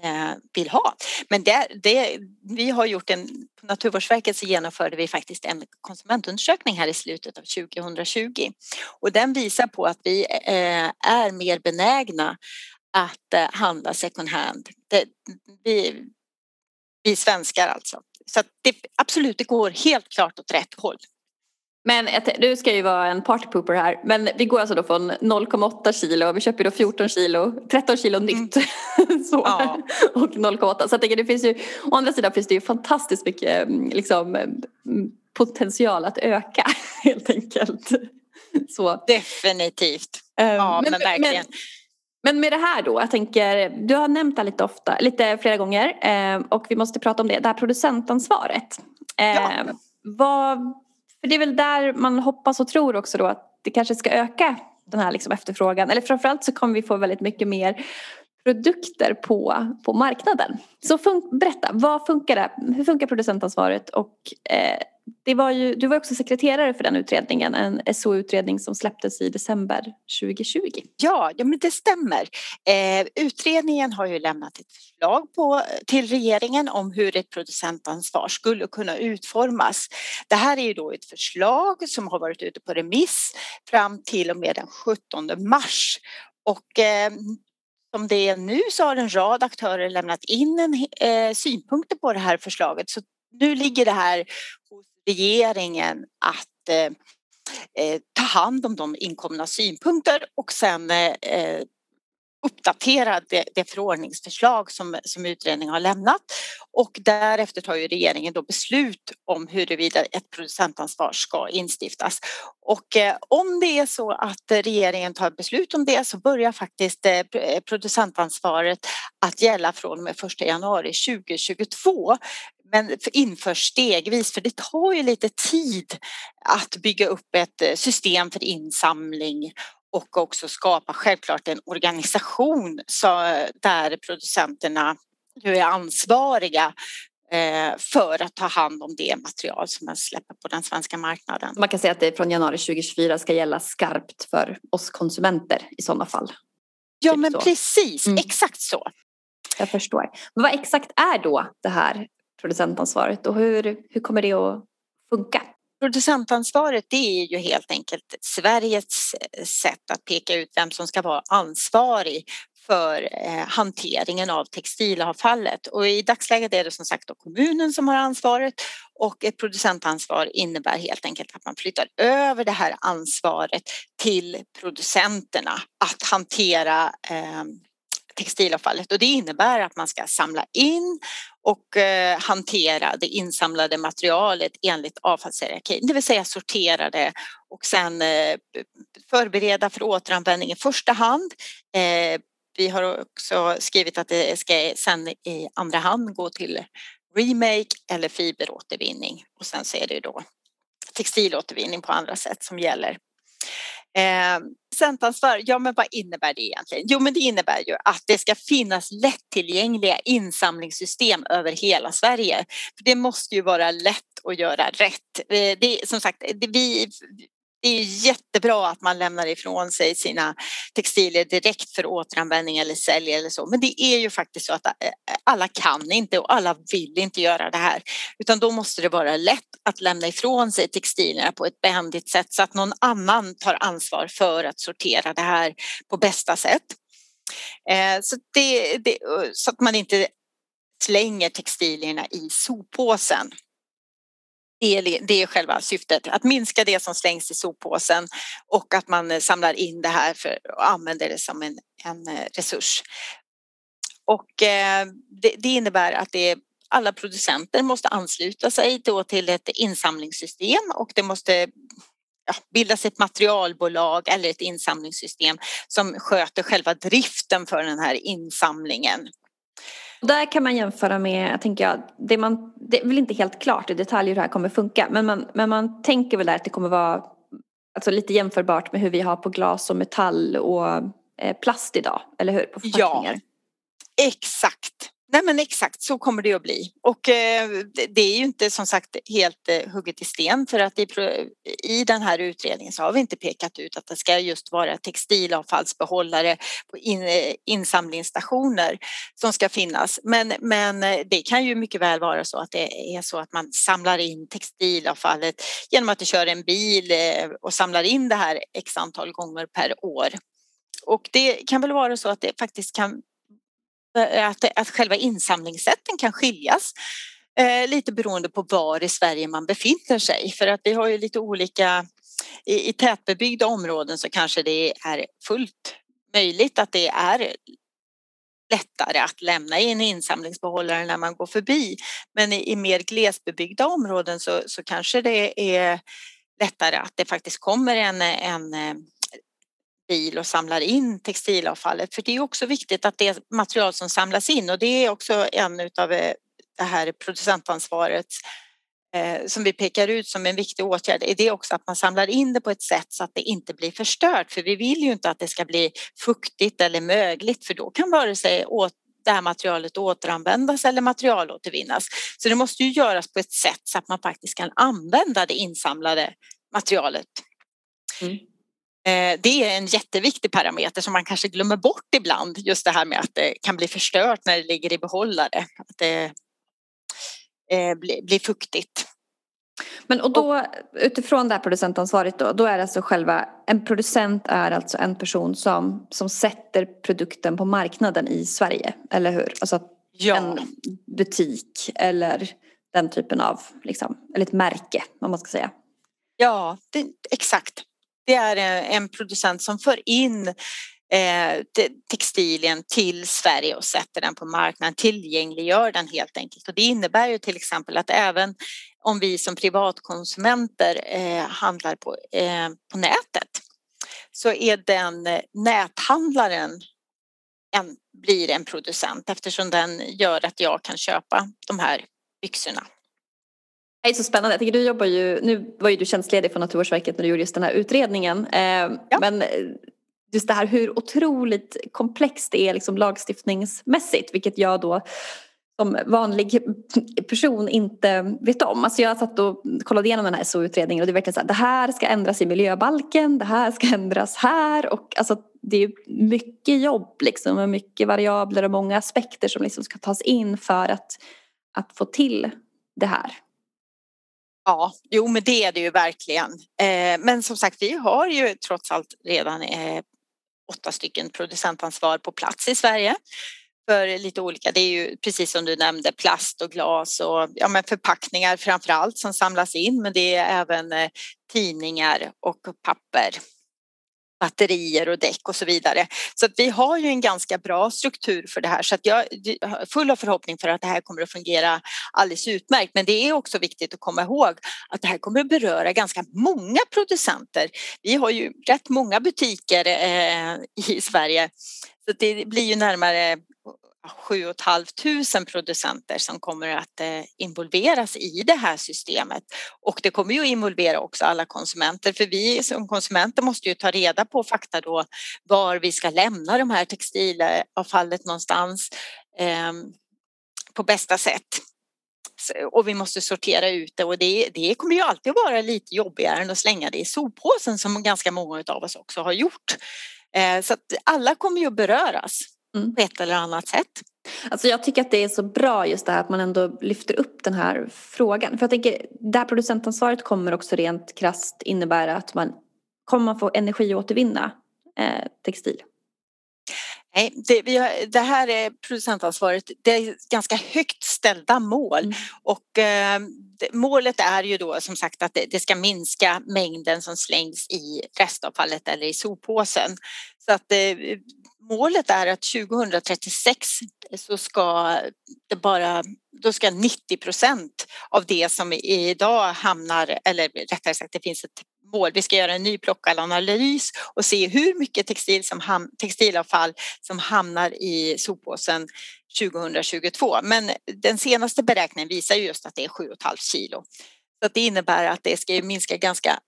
Eh, vill ha. Men det, det, vi har gjort en, på Naturvårdsverket så genomförde vi faktiskt en konsumentundersökning här i slutet av 2020 och den visar på att vi eh, är mer benägna att eh, handla second hand. Det, vi, vi svenskar alltså. Så det, absolut, det går helt klart åt rätt håll. Men du ska ju vara en partypooper här. Men vi går alltså då från 0,8 kilo, vi köper då 14 kilo, 13 kilo nytt. Mm. så. Ja. Och 0,8. Så jag tänker det finns ju, å andra sidan finns det ju fantastiskt mycket mm, liksom, mm, potential att öka helt enkelt. Så. Definitivt. Ja men, men verkligen. Men, men med det här då, jag tänker, du har nämnt det lite ofta, lite flera gånger eh, och vi måste prata om det, det här producentansvaret. Eh, ja. Vad för det är väl där man hoppas och tror också då att det kanske ska öka den här liksom efterfrågan. Eller framförallt så kommer vi få väldigt mycket mer produkter på, på marknaden. Så fun- berätta, vad funkar det? Hur funkar producentansvaret och eh, det var ju, du var också sekreterare för den utredningen, en SO-utredning som släpptes i december 2020. Ja, ja men det stämmer. Eh, utredningen har ju lämnat ett förslag på, till regeringen om hur ett producentansvar skulle kunna utformas. Det här är ju då ett förslag som har varit ute på remiss fram till och med den 17 mars och eh, som det är nu så har en rad aktörer lämnat in en, eh, synpunkter på det här förslaget. Så nu ligger det här hos regeringen att eh, eh, ta hand om de inkomna synpunkter och sen eh, uppdatera det, det förordningsförslag som, som utredningen har lämnat och därefter tar ju regeringen då beslut om huruvida ett producentansvar ska instiftas. Och eh, om det är så att regeringen tar beslut om det så börjar faktiskt eh, eh producentansvaret att gälla från och med 1 januari 2022 men införs stegvis för det tar ju lite tid att bygga upp ett eh, system för insamling och också skapa självklart en organisation så, där producenterna nu är ansvariga eh, för att ta hand om det material som man släpper på den svenska marknaden. Man kan säga att det från januari 2024 ska gälla skarpt för oss konsumenter i sådana fall. Ja typ men så. precis, mm. exakt så. Jag förstår. Men vad exakt är då det här producentansvaret och hur, hur kommer det att funka? Producentansvaret det är ju helt enkelt Sveriges eh, sätt att peka ut vem som ska vara ansvarig för eh, hanteringen av textilavfallet. Och i dagsläget är det som sagt då kommunen som har ansvaret och ett producentansvar innebär helt enkelt att man flyttar över det här ansvaret till producenterna att hantera eh, textilavfallet och det innebär att man ska samla in och eh, hantera det insamlade materialet enligt avfallshierarkin, det vill säga sortera det och sen eh, förbereda för återanvändning i första hand. Eh, vi har också skrivit att det ska sen i andra hand gå till remake eller fiberåtervinning och sen så är det ju då textilåtervinning på andra sätt som gäller. Eh, Producentansvar, ja men vad innebär det egentligen? Jo men det innebär ju att det ska finnas lättillgängliga insamlingssystem över hela Sverige. För det måste ju vara lätt att göra rätt. Eh, det, som sagt, det, vi, det är jättebra att man lämnar ifrån sig sina textilier direkt för återanvändning eller sälj eller så. Men det är ju faktiskt så att eh, alla kan inte och alla vill inte göra det här. Utan då måste det vara lätt att lämna ifrån sig textilierna på ett behändigt sätt så att någon annan tar ansvar för att sortera det här på bästa sätt. Eh, så, det, det, eh, så att man inte slänger textilierna i soppåsen. Det är, det är själva syftet, att minska det som slängs i soppåsen och att man eh, samlar in det här för och använder det som en, en eh, resurs. Och eh, det, det, innebär att det alla producenter måste ansluta sig till ett insamlingssystem och det måste ja, bildas ett materialbolag eller ett insamlingssystem som sköter själva driften för den här insamlingen. Där kan man jämföra med, jag tänker jag, det, man, det är väl inte helt klart i detalj hur det här kommer funka men man, men man tänker väl där att det kommer vara alltså lite jämförbart med hur vi har på glas och metall och eh, plast idag, eller hur? På ja, exakt. Nej men exakt så kommer det att bli och eh, det är ju inte som sagt helt eh, hugget i sten för att i, den här utredningen så har vi inte pekat ut att det ska just vara textilavfallsbehållare på eh, insamlingsstationer som ska finnas. Men, men eh, det kan ju mycket väl vara så att det är så att man samlar in textilavfallet genom att det kör en bil eh, och samlar in det här x antal gånger per år. Och det kan väl vara så att det faktiskt kan Eh, att, att själva insamlingssätten kan skiljas eh, lite beroende på var i Sverige man befinner sig för att vi har ju lite olika i, i tätbebyggda områden så kanske det är fullt möjligt att det är lättare att lämna i en insamlingsbehållare när man går förbi. Men i, i mer glesbebyggda områden så, så kanske det är lättare att det faktiskt kommer en, en eh, bil och samlar in textilavfallet. För det är också viktigt att det material som samlas in och det är också en utav eh, det här producentansvaret eh, som vi pekar ut som en viktig åtgärd är det också att man samlar in det på ett sätt så att det inte blir förstört. För vi vill ju inte att det ska bli fuktigt eller mögligt för då kan vare sig det här materialet återanvändas eller materialåtervinnas. Så det måste ju göras på ett sätt så att man faktiskt kan använda det insamlade materialet. Mm. Eh, det är en jätteviktig parameter som man kanske glömmer bort ibland. Just det här med att det kan bli förstört när det ligger i behållare. Att det eh, blir fuktigt. Men och då utifrån det här producentansvaret då, då är alltså själva, en producent är alltså en person som, som sätter produkten på marknaden i Sverige, eller hur? Alltså ja. en butik eller den typen av, liksom, eller ett märke om man ska säga. Ja, det, exakt. Det är eh, en producent som för in eh, textilien till Sverige och sätter den på marknaden, tillgängliggör den helt enkelt. Och det innebär ju till exempel att även om vi som privatkonsumenter eh, handlar på, på nätet så är den näthandlaren en, blir en producent eftersom den gör att jag kan köpa de här byxorna. Det är så spännande. Jag tänker, du jobbar ju, nu var ju du tjänstledig från Naturvårdsverket när du gjorde just den här utredningen. Eh, ja. Men just det här hur otroligt komplext det är liksom lagstiftningsmässigt vilket jag då som vanlig person inte vet om. Alltså jag satt och kollade igenom den här SOU-utredningen och det är verkligen så här, det här ska ändras i miljöbalken, det här ska ändras här och alltså det är mycket jobb liksom och mycket variabler och många aspekter som liksom ska tas in för att, att få till det här. Ja, jo men det är det ju verkligen. Eh, men som sagt, vi har ju trots allt redan eh, åtta stycken producentansvar på plats i Sverige för lite olika. Det är ju precis som du nämnde plast och glas och ja, men förpackningar framför allt som samlas in men det är även eh, tidningar och papper batterier och däck och så vidare. Så att vi har ju en ganska bra struktur för det här så att jag är full av förhoppning för att det här kommer att fungera alldeles utmärkt. Men det är också viktigt att komma ihåg att det här kommer att beröra ganska många producenter. Vi har ju rätt många butiker eh, i Sverige så det blir ju närmare 7 500 producenter som kommer att eh, involveras i det här systemet. Och det kommer ju att involvera också alla konsumenter för vi som konsumenter måste ju ta reda på fakta då var vi ska lämna de här textilavfallet någonstans eh, på bästa sätt. Och vi måste sortera ut det och det, det kommer ju alltid vara lite jobbigare än att slänga det i soppåsen som ganska många av oss också har gjort. Eh, så att alla kommer ju att beröras mm. på ett eller annat sätt. Alltså jag tycker att det är så bra just det här att man ändå lyfter upp den här frågan. För jag tänker, det här producentansvaret kommer också rent krast innebära att man kommer man få energiåtervinna eh, textil. Nej, det, vi har, det här är producentansvaret, det är ganska högt ställda mål mm. och eh, målet är ju då som sagt att det, det, ska minska mängden som slängs i restavfallet eller i soppåsen. Så att eh, målet är att 2036 så ska det bara, då ska 90 procent av det som idag hamnar, eller rättare sagt det finns ett mål, vi ska göra en ny plockalanalys och se hur mycket textil som ham, textilavfall som hamnar i soppåsen 2022. Men den senaste beräkningen visar just att det är 7,5 kilo. Så det innebär att det ska minska ganska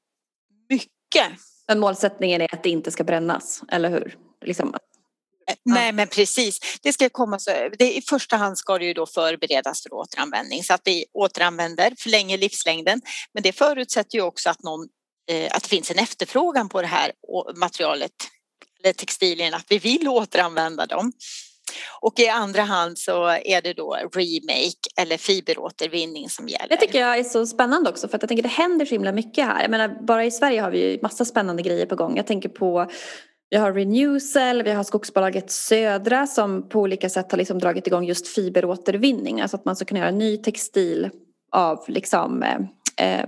mycket. Men målsättningen är att det inte ska brännas, eller hur? Liksom Eh, nej men precis, det ska komma så, det, i första hand ska det ju då förberedas för återanvändning så att vi återanvänder, förlänger livslängden. Men det förutsätter ju också att, någon, Eh, att det finns en efterfrågan på det här materialet eller textilierna, att vi vill återanvända dem. Och i andra hand så är det då remake eller fiberåtervinning som gäller. Det tycker jag är så spännande också för att jag tänker det händer så himla mycket här. Jag menar bara i Sverige har vi ju massa spännande grejer på gång. Jag tänker på vi har Renewcell, vi har skogsbolaget Södra som på olika sätt har liksom dragit igång just fiberåtervinning. Alltså att man ska kunna göra ny textil av liksom eh, eh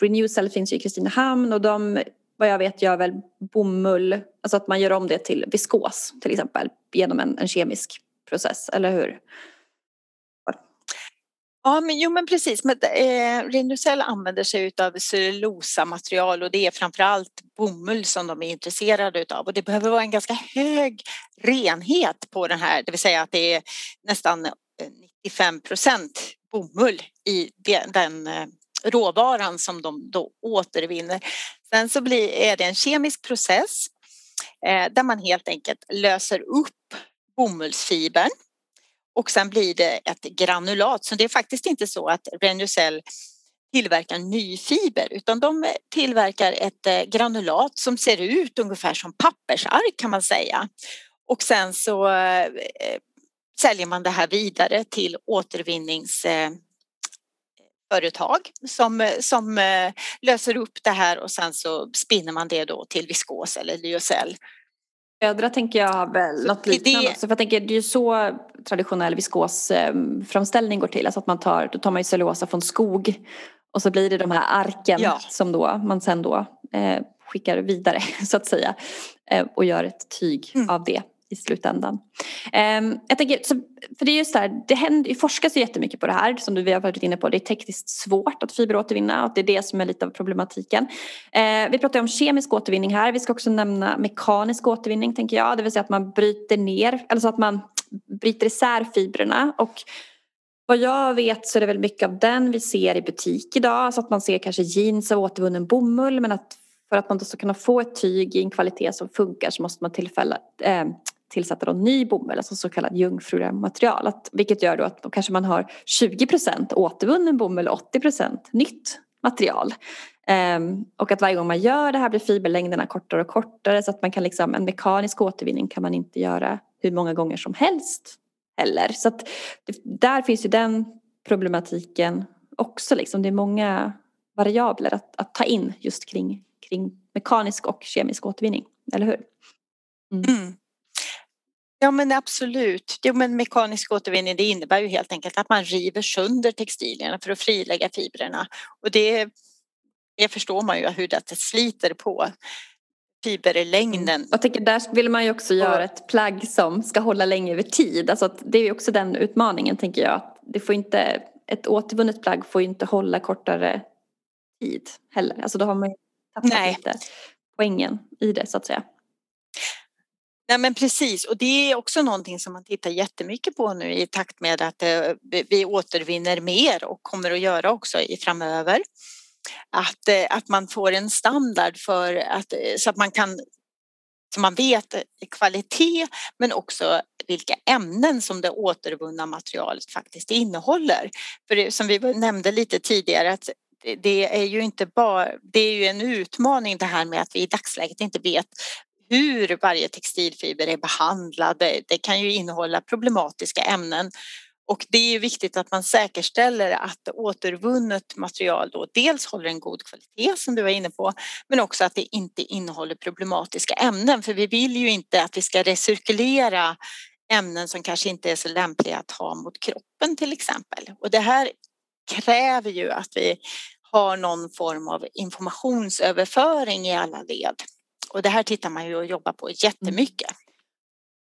Renewcell finns ju i Kristinehamn och de vad jag vet gör väl bomull, alltså att man gör om det till viskos till exempel genom en, en kemisk process, eller hur? Ja, men, jo, men precis. Men, eh, Renusell använder sig av cellulosamaterial och det är framförallt bomull som de är intresserade av. Och det behöver vara en ganska hög renhet på den här, det vill säga att det är nästan eh, 95 procent bomull i den, den eh, råvaran som de då återvinner. Sen så blir, är det en kemisk process eh, där man helt enkelt löser upp bomullsfibern och sen blir det ett granulat. Så det är faktiskt inte så att Renusell tillverkar ny fiber utan de tillverkar ett eh, granulat som ser ut ungefär som pappersark kan man säga. Och sen så eh, eh säljer man det här vidare till återvinnings eh, återvinningsföretag som, som eh, löser upp det här och sen så spinner man det då till viskos eller lyocell. Södra tänker jag har väl något liknande också. För jag tänker det är ju så traditionell viskosframställning går till. Alltså att man tar, då tar man ju cellulosa från skog. Och så blir det de här arken ja. som då man sen då eh, skickar vidare så att säga. Eh, och gör ett tyg mm. av det i slutändan. Um, jag tänker, så, för det är just det här, det, händer, det forskas ju jättemycket på det här som du vi har varit inne på. Det är tekniskt svårt att fiberåtervinna och det är det som är lite av problematiken. Uh, vi pratar om kemisk återvinning här. Vi ska också nämna mekanisk återvinning tänker jag. Det vill säga att man bryter ner, alltså att man bryter isär fibrerna och vad jag vet så är det väl mycket av den vi ser i butik idag. Så att man ser kanske jeans av återvunnen bomull men att för att man då ska kunna få ett tyg i en kvalitet som funkar så måste man tillfälla, eh, tillsätta någon ny bomull, alltså så kallad jungfruliga Att, vilket gör då att då kanske man har 20 återvunnen bomull och 80% nytt material. Um, och att varje gång man gör det här blir fiberlängderna kortare och kortare så att man kan liksom, en mekanisk återvinning kan man inte göra hur många gånger som helst heller. Så att det, där finns ju den problematiken också liksom. Det är många variabler att, att ta in just kring, kring mekanisk och kemisk återvinning, eller hur? Mm. mm. Ja men absolut. Jo, men mekanisk återvinning det innebär ju helt enkelt att man river sönder textilierna för att frilägga fibrerna. Och det, det förstår man ju hur det sliter på fiberlängden. Mm. Jag tänker där vill man ju också göra ett plagg som ska hålla länge över tid. Alltså det är ju också den utmaningen tänker jag. Det får inte, ett återvunnet plagg får ju inte hålla kortare tid heller. Alltså då har man ju tappat Nej. lite poängen i det så att säga. Nej men precis och det är också någonting som man tittar jättemycket på nu i takt med att eh, vi återvinner mer och kommer att göra också i framöver. Att, eh, att man får en standard för att, eh, så att man kan så man vet kvalitet men också vilka ämnen som det återvunna materialet faktiskt innehåller. För det, som vi nämnde lite tidigare att det är ju inte bara, det är ju en utmaning det här med att vi i dagsläget inte vet hur varje textilfiber är behandlad. Det kan ju innehålla problematiska ämnen och det är viktigt att man säkerställer att återvunnet material då dels håller en god kvalitet som du var inne på men också att det inte innehåller problematiska ämnen för vi vill ju inte att vi ska recirkulera ämnen som kanske inte är så lämpliga att ha mot kroppen till exempel. Och det här kräver ju att vi har någon form av informationsöverföring i alla led. Och det här tittar man ju och jobbar på jättemycket.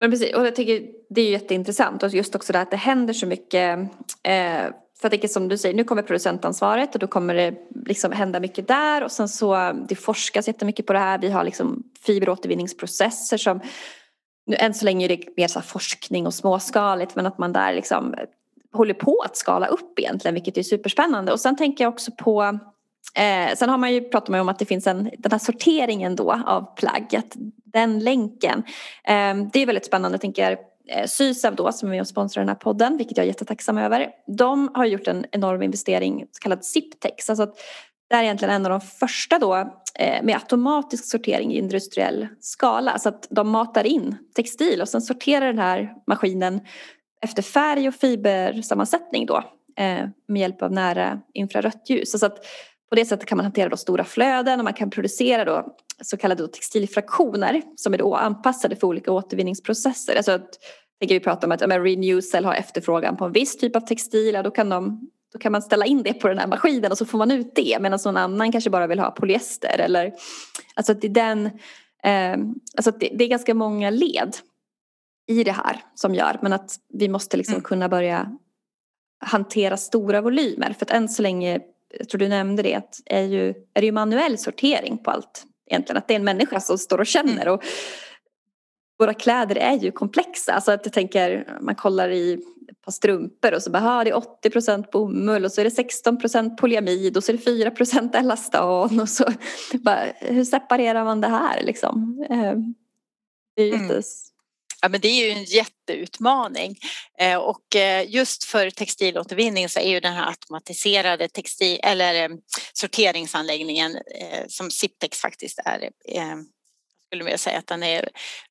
Men precis, och jag tycker det är jätteintressant och just också det att det händer så mycket. Eh, för jag tänker som du säger, nu kommer producentansvaret och då kommer det liksom hända mycket där och sen så det forskas jättemycket på det här. Vi har liksom fiberåtervinningsprocesser som nu än så länge är det mer så forskning och småskaligt men att man där liksom håller på att skala upp egentligen vilket är superspännande. Och sen tänker jag också på Eh, sen har man ju pratat om att det finns en, den här sorteringen då av plagg, att den länken. Eh, det är väldigt spännande, tänker eh, jag. Sysav då som är med och sponsrar den här podden, vilket jag är jättetacksam över. De har gjort en enorm investering, så kallad Ziptex. Alltså det är egentligen en av de första då eh, med automatisk sortering i industriell skala. Så att de matar in textil och sen sorterar den här maskinen efter färg och fibersammansättning då eh, med hjälp av nära infrarött ljus. Så att på det sättet kan man hantera då stora flöden och man kan producera då så kallade textilfraktioner som är då anpassade för olika återvinningsprocesser. Alltså att, tänker vi prata om att Renewcell har efterfrågan på en viss typ av textil, ja, då, kan de, då kan man ställa in det på den här maskinen och så får man ut det medan någon annan kanske bara vill ha polyester eller alltså att det är den eh, alltså det, det, är ganska många led i det här som gör men att vi måste liksom mm. kunna börja hantera stora volymer för att än så länge jag tror du nämnde det, att är, ju, är det ju manuell sortering på allt egentligen. Att det är en människa som står och känner. Och våra kläder är ju komplexa. Alltså att jag tänker, man kollar i ett par strumpor och så bara, ah, det är 80 procent bomull och så är det 16 procent polyamid och så är det 4 procent elastan och så bara, hur separerar man det här liksom? Eh, det är ju mm. Ja, men det är ju en jätteutmaning eh, och eh, just för textilåtervinning så är ju den här automatiserade textil eller eh, sorteringsanläggningen som Siptex faktiskt är skulle vilja säga att den är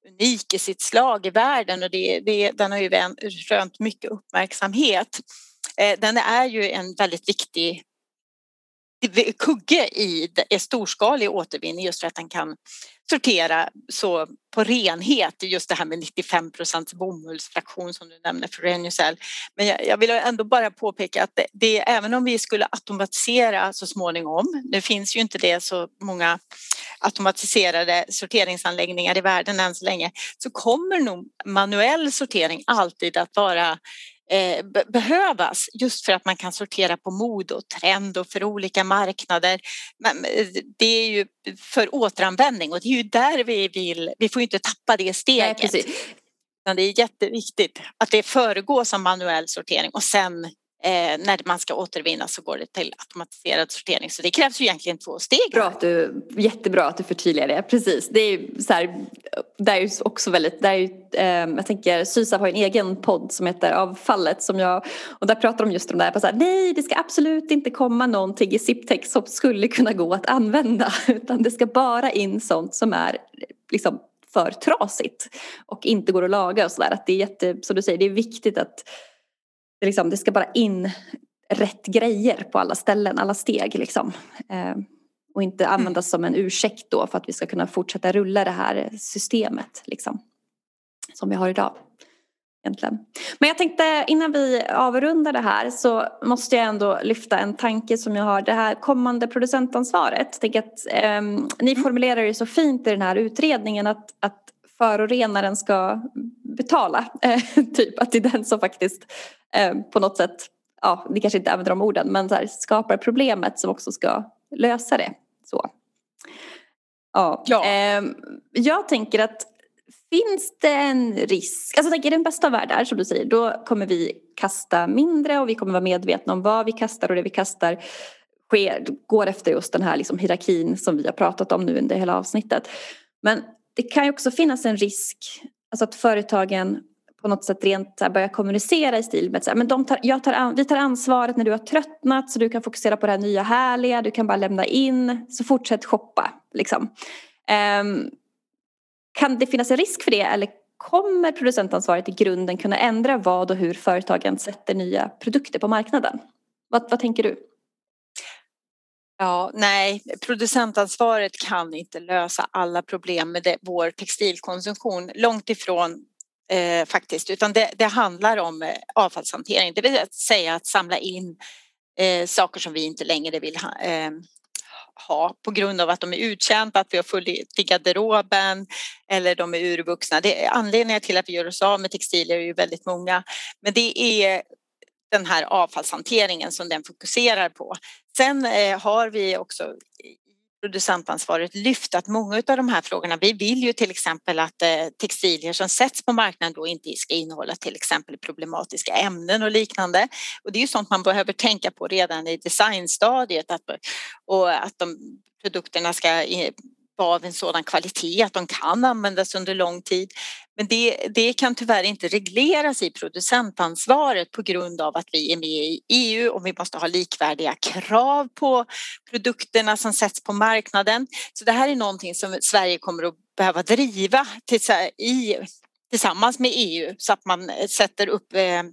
unik i sitt slag i världen och det, det, den har ju rönt mycket uppmärksamhet. Den är ju en väldigt viktig kugge i storskalig återvinning just för att den kan sortera så på renhet, just det här med 95 procents bomullsfraktion som du nämner för Renusel. Men jag, jag, vill ändå bara påpeka att det, det, även om vi skulle automatisera så småningom, nu finns ju inte det så många automatiserade sorteringsanläggningar i världen än så länge, så kommer nog manuell sortering alltid att vara eh, behövas just för att man kan sortera på mode och trend och för olika marknader. Men eh, det är ju för återanvändning och det är ju där vi vill, vi får inte tappa det steget. Nej, det är jätteviktigt att det föregås av manuell sortering och sen Eh, när man ska återvinna så går det till automatiserad sortering. Så det krävs ju egentligen två steg. Bra att du, jättebra att du förtydligar det. Precis. Det är ju så här, det är ju också väldigt, det är ju, eh, jag tänker Sysav har en egen podd som heter Avfallet som jag, och där pratar de just om det här, på så här nej det ska absolut inte komma någonting i Ziptex som skulle kunna gå att använda utan det ska bara in sånt som är liksom för trasigt och inte går att laga och sådär. Att det är jätte, som du säger, det är viktigt att det, liksom, det ska bara in rätt grejer på alla ställen, alla steg liksom. Eh, Och inte mm. användas som en ursäkt då för att vi ska kunna fortsätta rulla det här systemet liksom. Som vi har idag. Egentligen. Men jag tänkte innan vi avrundar det här så måste jag ändå lyfta en tanke som jag har. Det här kommande producentansvaret. Tänker att eh, ni mm. formulerar det så fint i den här utredningen att, att förorenaren ska betala. Eh, typ att det är den som faktiskt eh, på något sätt, ja ni kanske inte använder de orden, men så här, skapar problemet som också ska lösa det. Så. Ja. ja. Eh, jag tänker att finns det en risk, alltså i den bästa av världar som du säger, då kommer vi kasta mindre och vi kommer vara medvetna om vad vi kastar och det vi kastar sker, går efter just den här liksom hierarkin som vi har pratat om nu under hela avsnittet. Men det kan ju också finnas en risk, alltså att företagen på något sätt rent börjar kommunicera i stil med att men de tar, jag tar, vi tar ansvaret när du har tröttnat så du kan fokusera på det här nya härliga, du kan bara lämna in, så fortsätt shoppa. Liksom. Um, kan det finnas en risk för det eller kommer producentansvaret i grunden kunna ändra vad och hur företagen sätter nya produkter på marknaden? Vad, vad tänker du? Ja, nej, producentansvaret kan inte lösa alla problem med det, vår textilkonsumtion. Långt ifrån eh, faktiskt, utan det, det, handlar om eh, avfallshantering, det vill säga att samla in eh, saker som vi inte längre vill ha, eh, ha på grund av att de är uttjänta, att vi har fullt i garderoben eller de är urvuxna. Det är, anledningar till att vi gör oss av med textilier är ju väldigt många, men det är den här avfallshanteringen som den fokuserar på. Sen eh, har vi också producentansvaret lyft att många av de här frågorna, vi vill ju till exempel att eh, textilier som sätts på marknaden då inte ska innehålla till exempel problematiska ämnen och liknande. Och det är ju sånt man behöver tänka på redan i designstadiet att, och att de produkterna ska av en sådan kvalitet att de kan användas under lång tid. Men det, det kan tyvärr inte regleras i producentansvaret på grund av att vi är med i EU och vi måste ha likvärdiga krav på produkterna som sätts på marknaden. Så det här är någonting som Sverige kommer att behöva driva i tillsammans med EU så att man eh, sätter upp eh,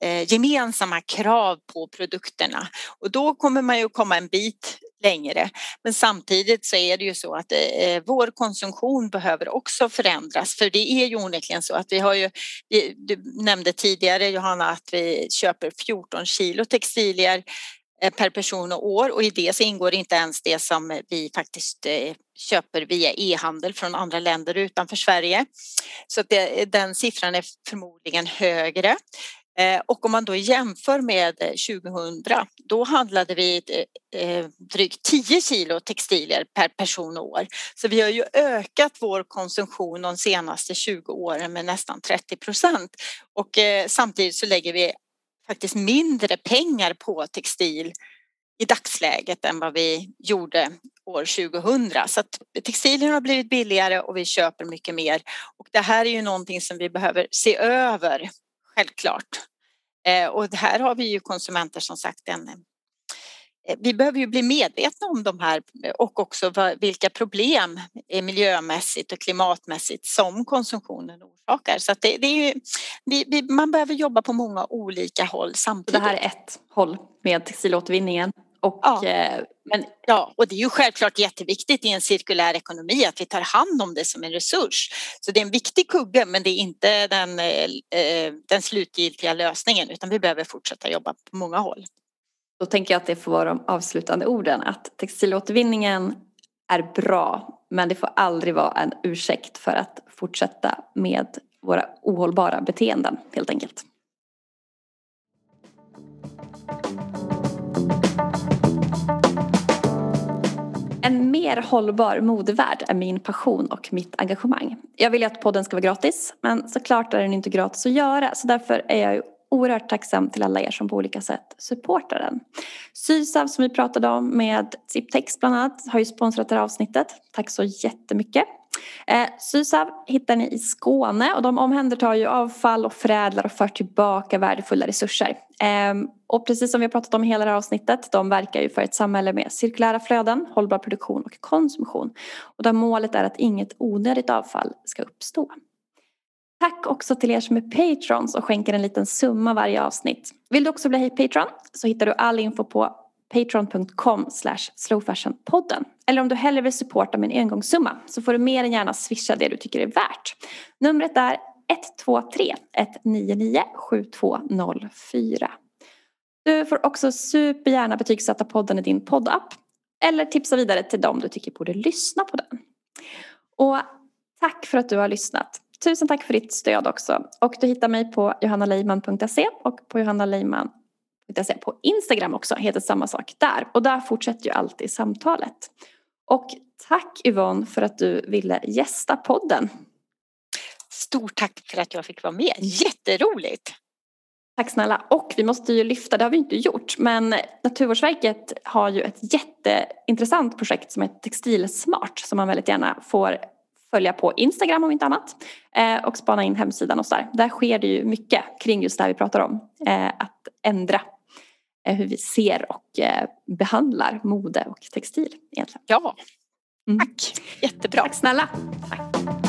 eh, gemensamma krav på produkterna och då kommer man ju komma en bit längre. Men samtidigt så är det ju så att eh, eh, vår konsumtion behöver också förändras för det är ju onekligen så att vi har ju, du nämnde tidigare Johanna att vi köper 14 kilo textilier eh, per person och år och i det så ingår inte ens det som vi faktiskt eh, köper via e-handel från andra länder utanför Sverige. Så att det, den siffran är förmodligen högre. Eh, och om man då jämför med eh, 2000, då handlade vi eh, drygt 10 kilo textilier per person och år. Så vi har ju ökat vår konsumtion de senaste 20 åren med nästan 30 procent. Och samtidigt så lägger vi faktiskt mindre pengar på textil i dagsläget än vad vi gjorde år 2000. Så att textilierna har blivit billigare och vi köper mycket mer. Och det här är ju någonting som vi behöver se över självklart. Eh, och här har vi ju konsumenter som sagt en eh, vi behöver ju bli medvetna om de här och också vilka problem miljömässigt och klimatmässigt som konsumtionen orsakar. Så det, det, är ju, vi, man behöver jobba på många olika håll samtidigt. Det här är ett håll med textilåtervinningen. Och, ja. Eh, men, ja, och det är ju självklart jätteviktigt i en cirkulär ekonomi att vi tar hand om det som en resurs. Så det är en viktig kugge men det är inte den, eh, den slutgiltiga lösningen utan vi behöver fortsätta jobba på många håll. Då tänker jag att det får vara de avslutande orden att textilåtervinningen är bra men det får aldrig vara en ursäkt för att fortsätta med våra ohållbara beteenden helt enkelt. En mer hållbar modevärld är min passion och mitt engagemang. Jag vill ju att podden ska vara gratis men såklart är den inte gratis att göra så därför är jag oerhört tacksam till alla er som på olika sätt supportar den. Sysav som vi pratade om med Ziptex bland annat har ju sponsrat det här avsnittet. Tack så jättemycket. Eh, Sysav hittar ni i Skåne och de omhändertar ju avfall och förädlar och för tillbaka värdefulla resurser. Eh, och precis som vi har pratat om i hela det här avsnittet, de verkar ju för ett samhälle med cirkulära flöden, hållbar produktion och konsumtion. Och där målet är att inget onödigt avfall ska uppstå. Tack också till er som är patrons och skänker en liten summa varje avsnitt. Vill du också bli patron så hittar du all info på patreon.com slowfashionpodden. Eller om du hellre vill supporta med en engångssumma så får du mer än gärna swisha det du tycker är värt. Numret är 123 199 7204. Du får också supergärna betygsätta podden i din poddapp eller tipsa vidare till dem du tycker borde lyssna på den. Och tack för att du har lyssnat. Tusen tack för ditt stöd också. Och du hittar mig på johannaleiman.se och på johannaleiman.se på Instagram också, heter samma sak där. Och där fortsätter ju alltid samtalet. Och tack Yvonne för att du ville gästa podden. Stort tack för att jag fick vara med, jätteroligt! Tack snälla. Och vi måste ju lyfta, det har vi inte gjort, men Naturvårdsverket har ju ett jätteintressant projekt som heter Textilsmart som man väldigt gärna får följa på Instagram om inte annat eh, och spana in hemsidan och sådär. Där sker det ju mycket kring just det här vi pratar om. Eh, att ändra hur vi ser och behandlar mode och textil egentligen. Ja, mm. tack. Jättebra. Tack snälla. Tack.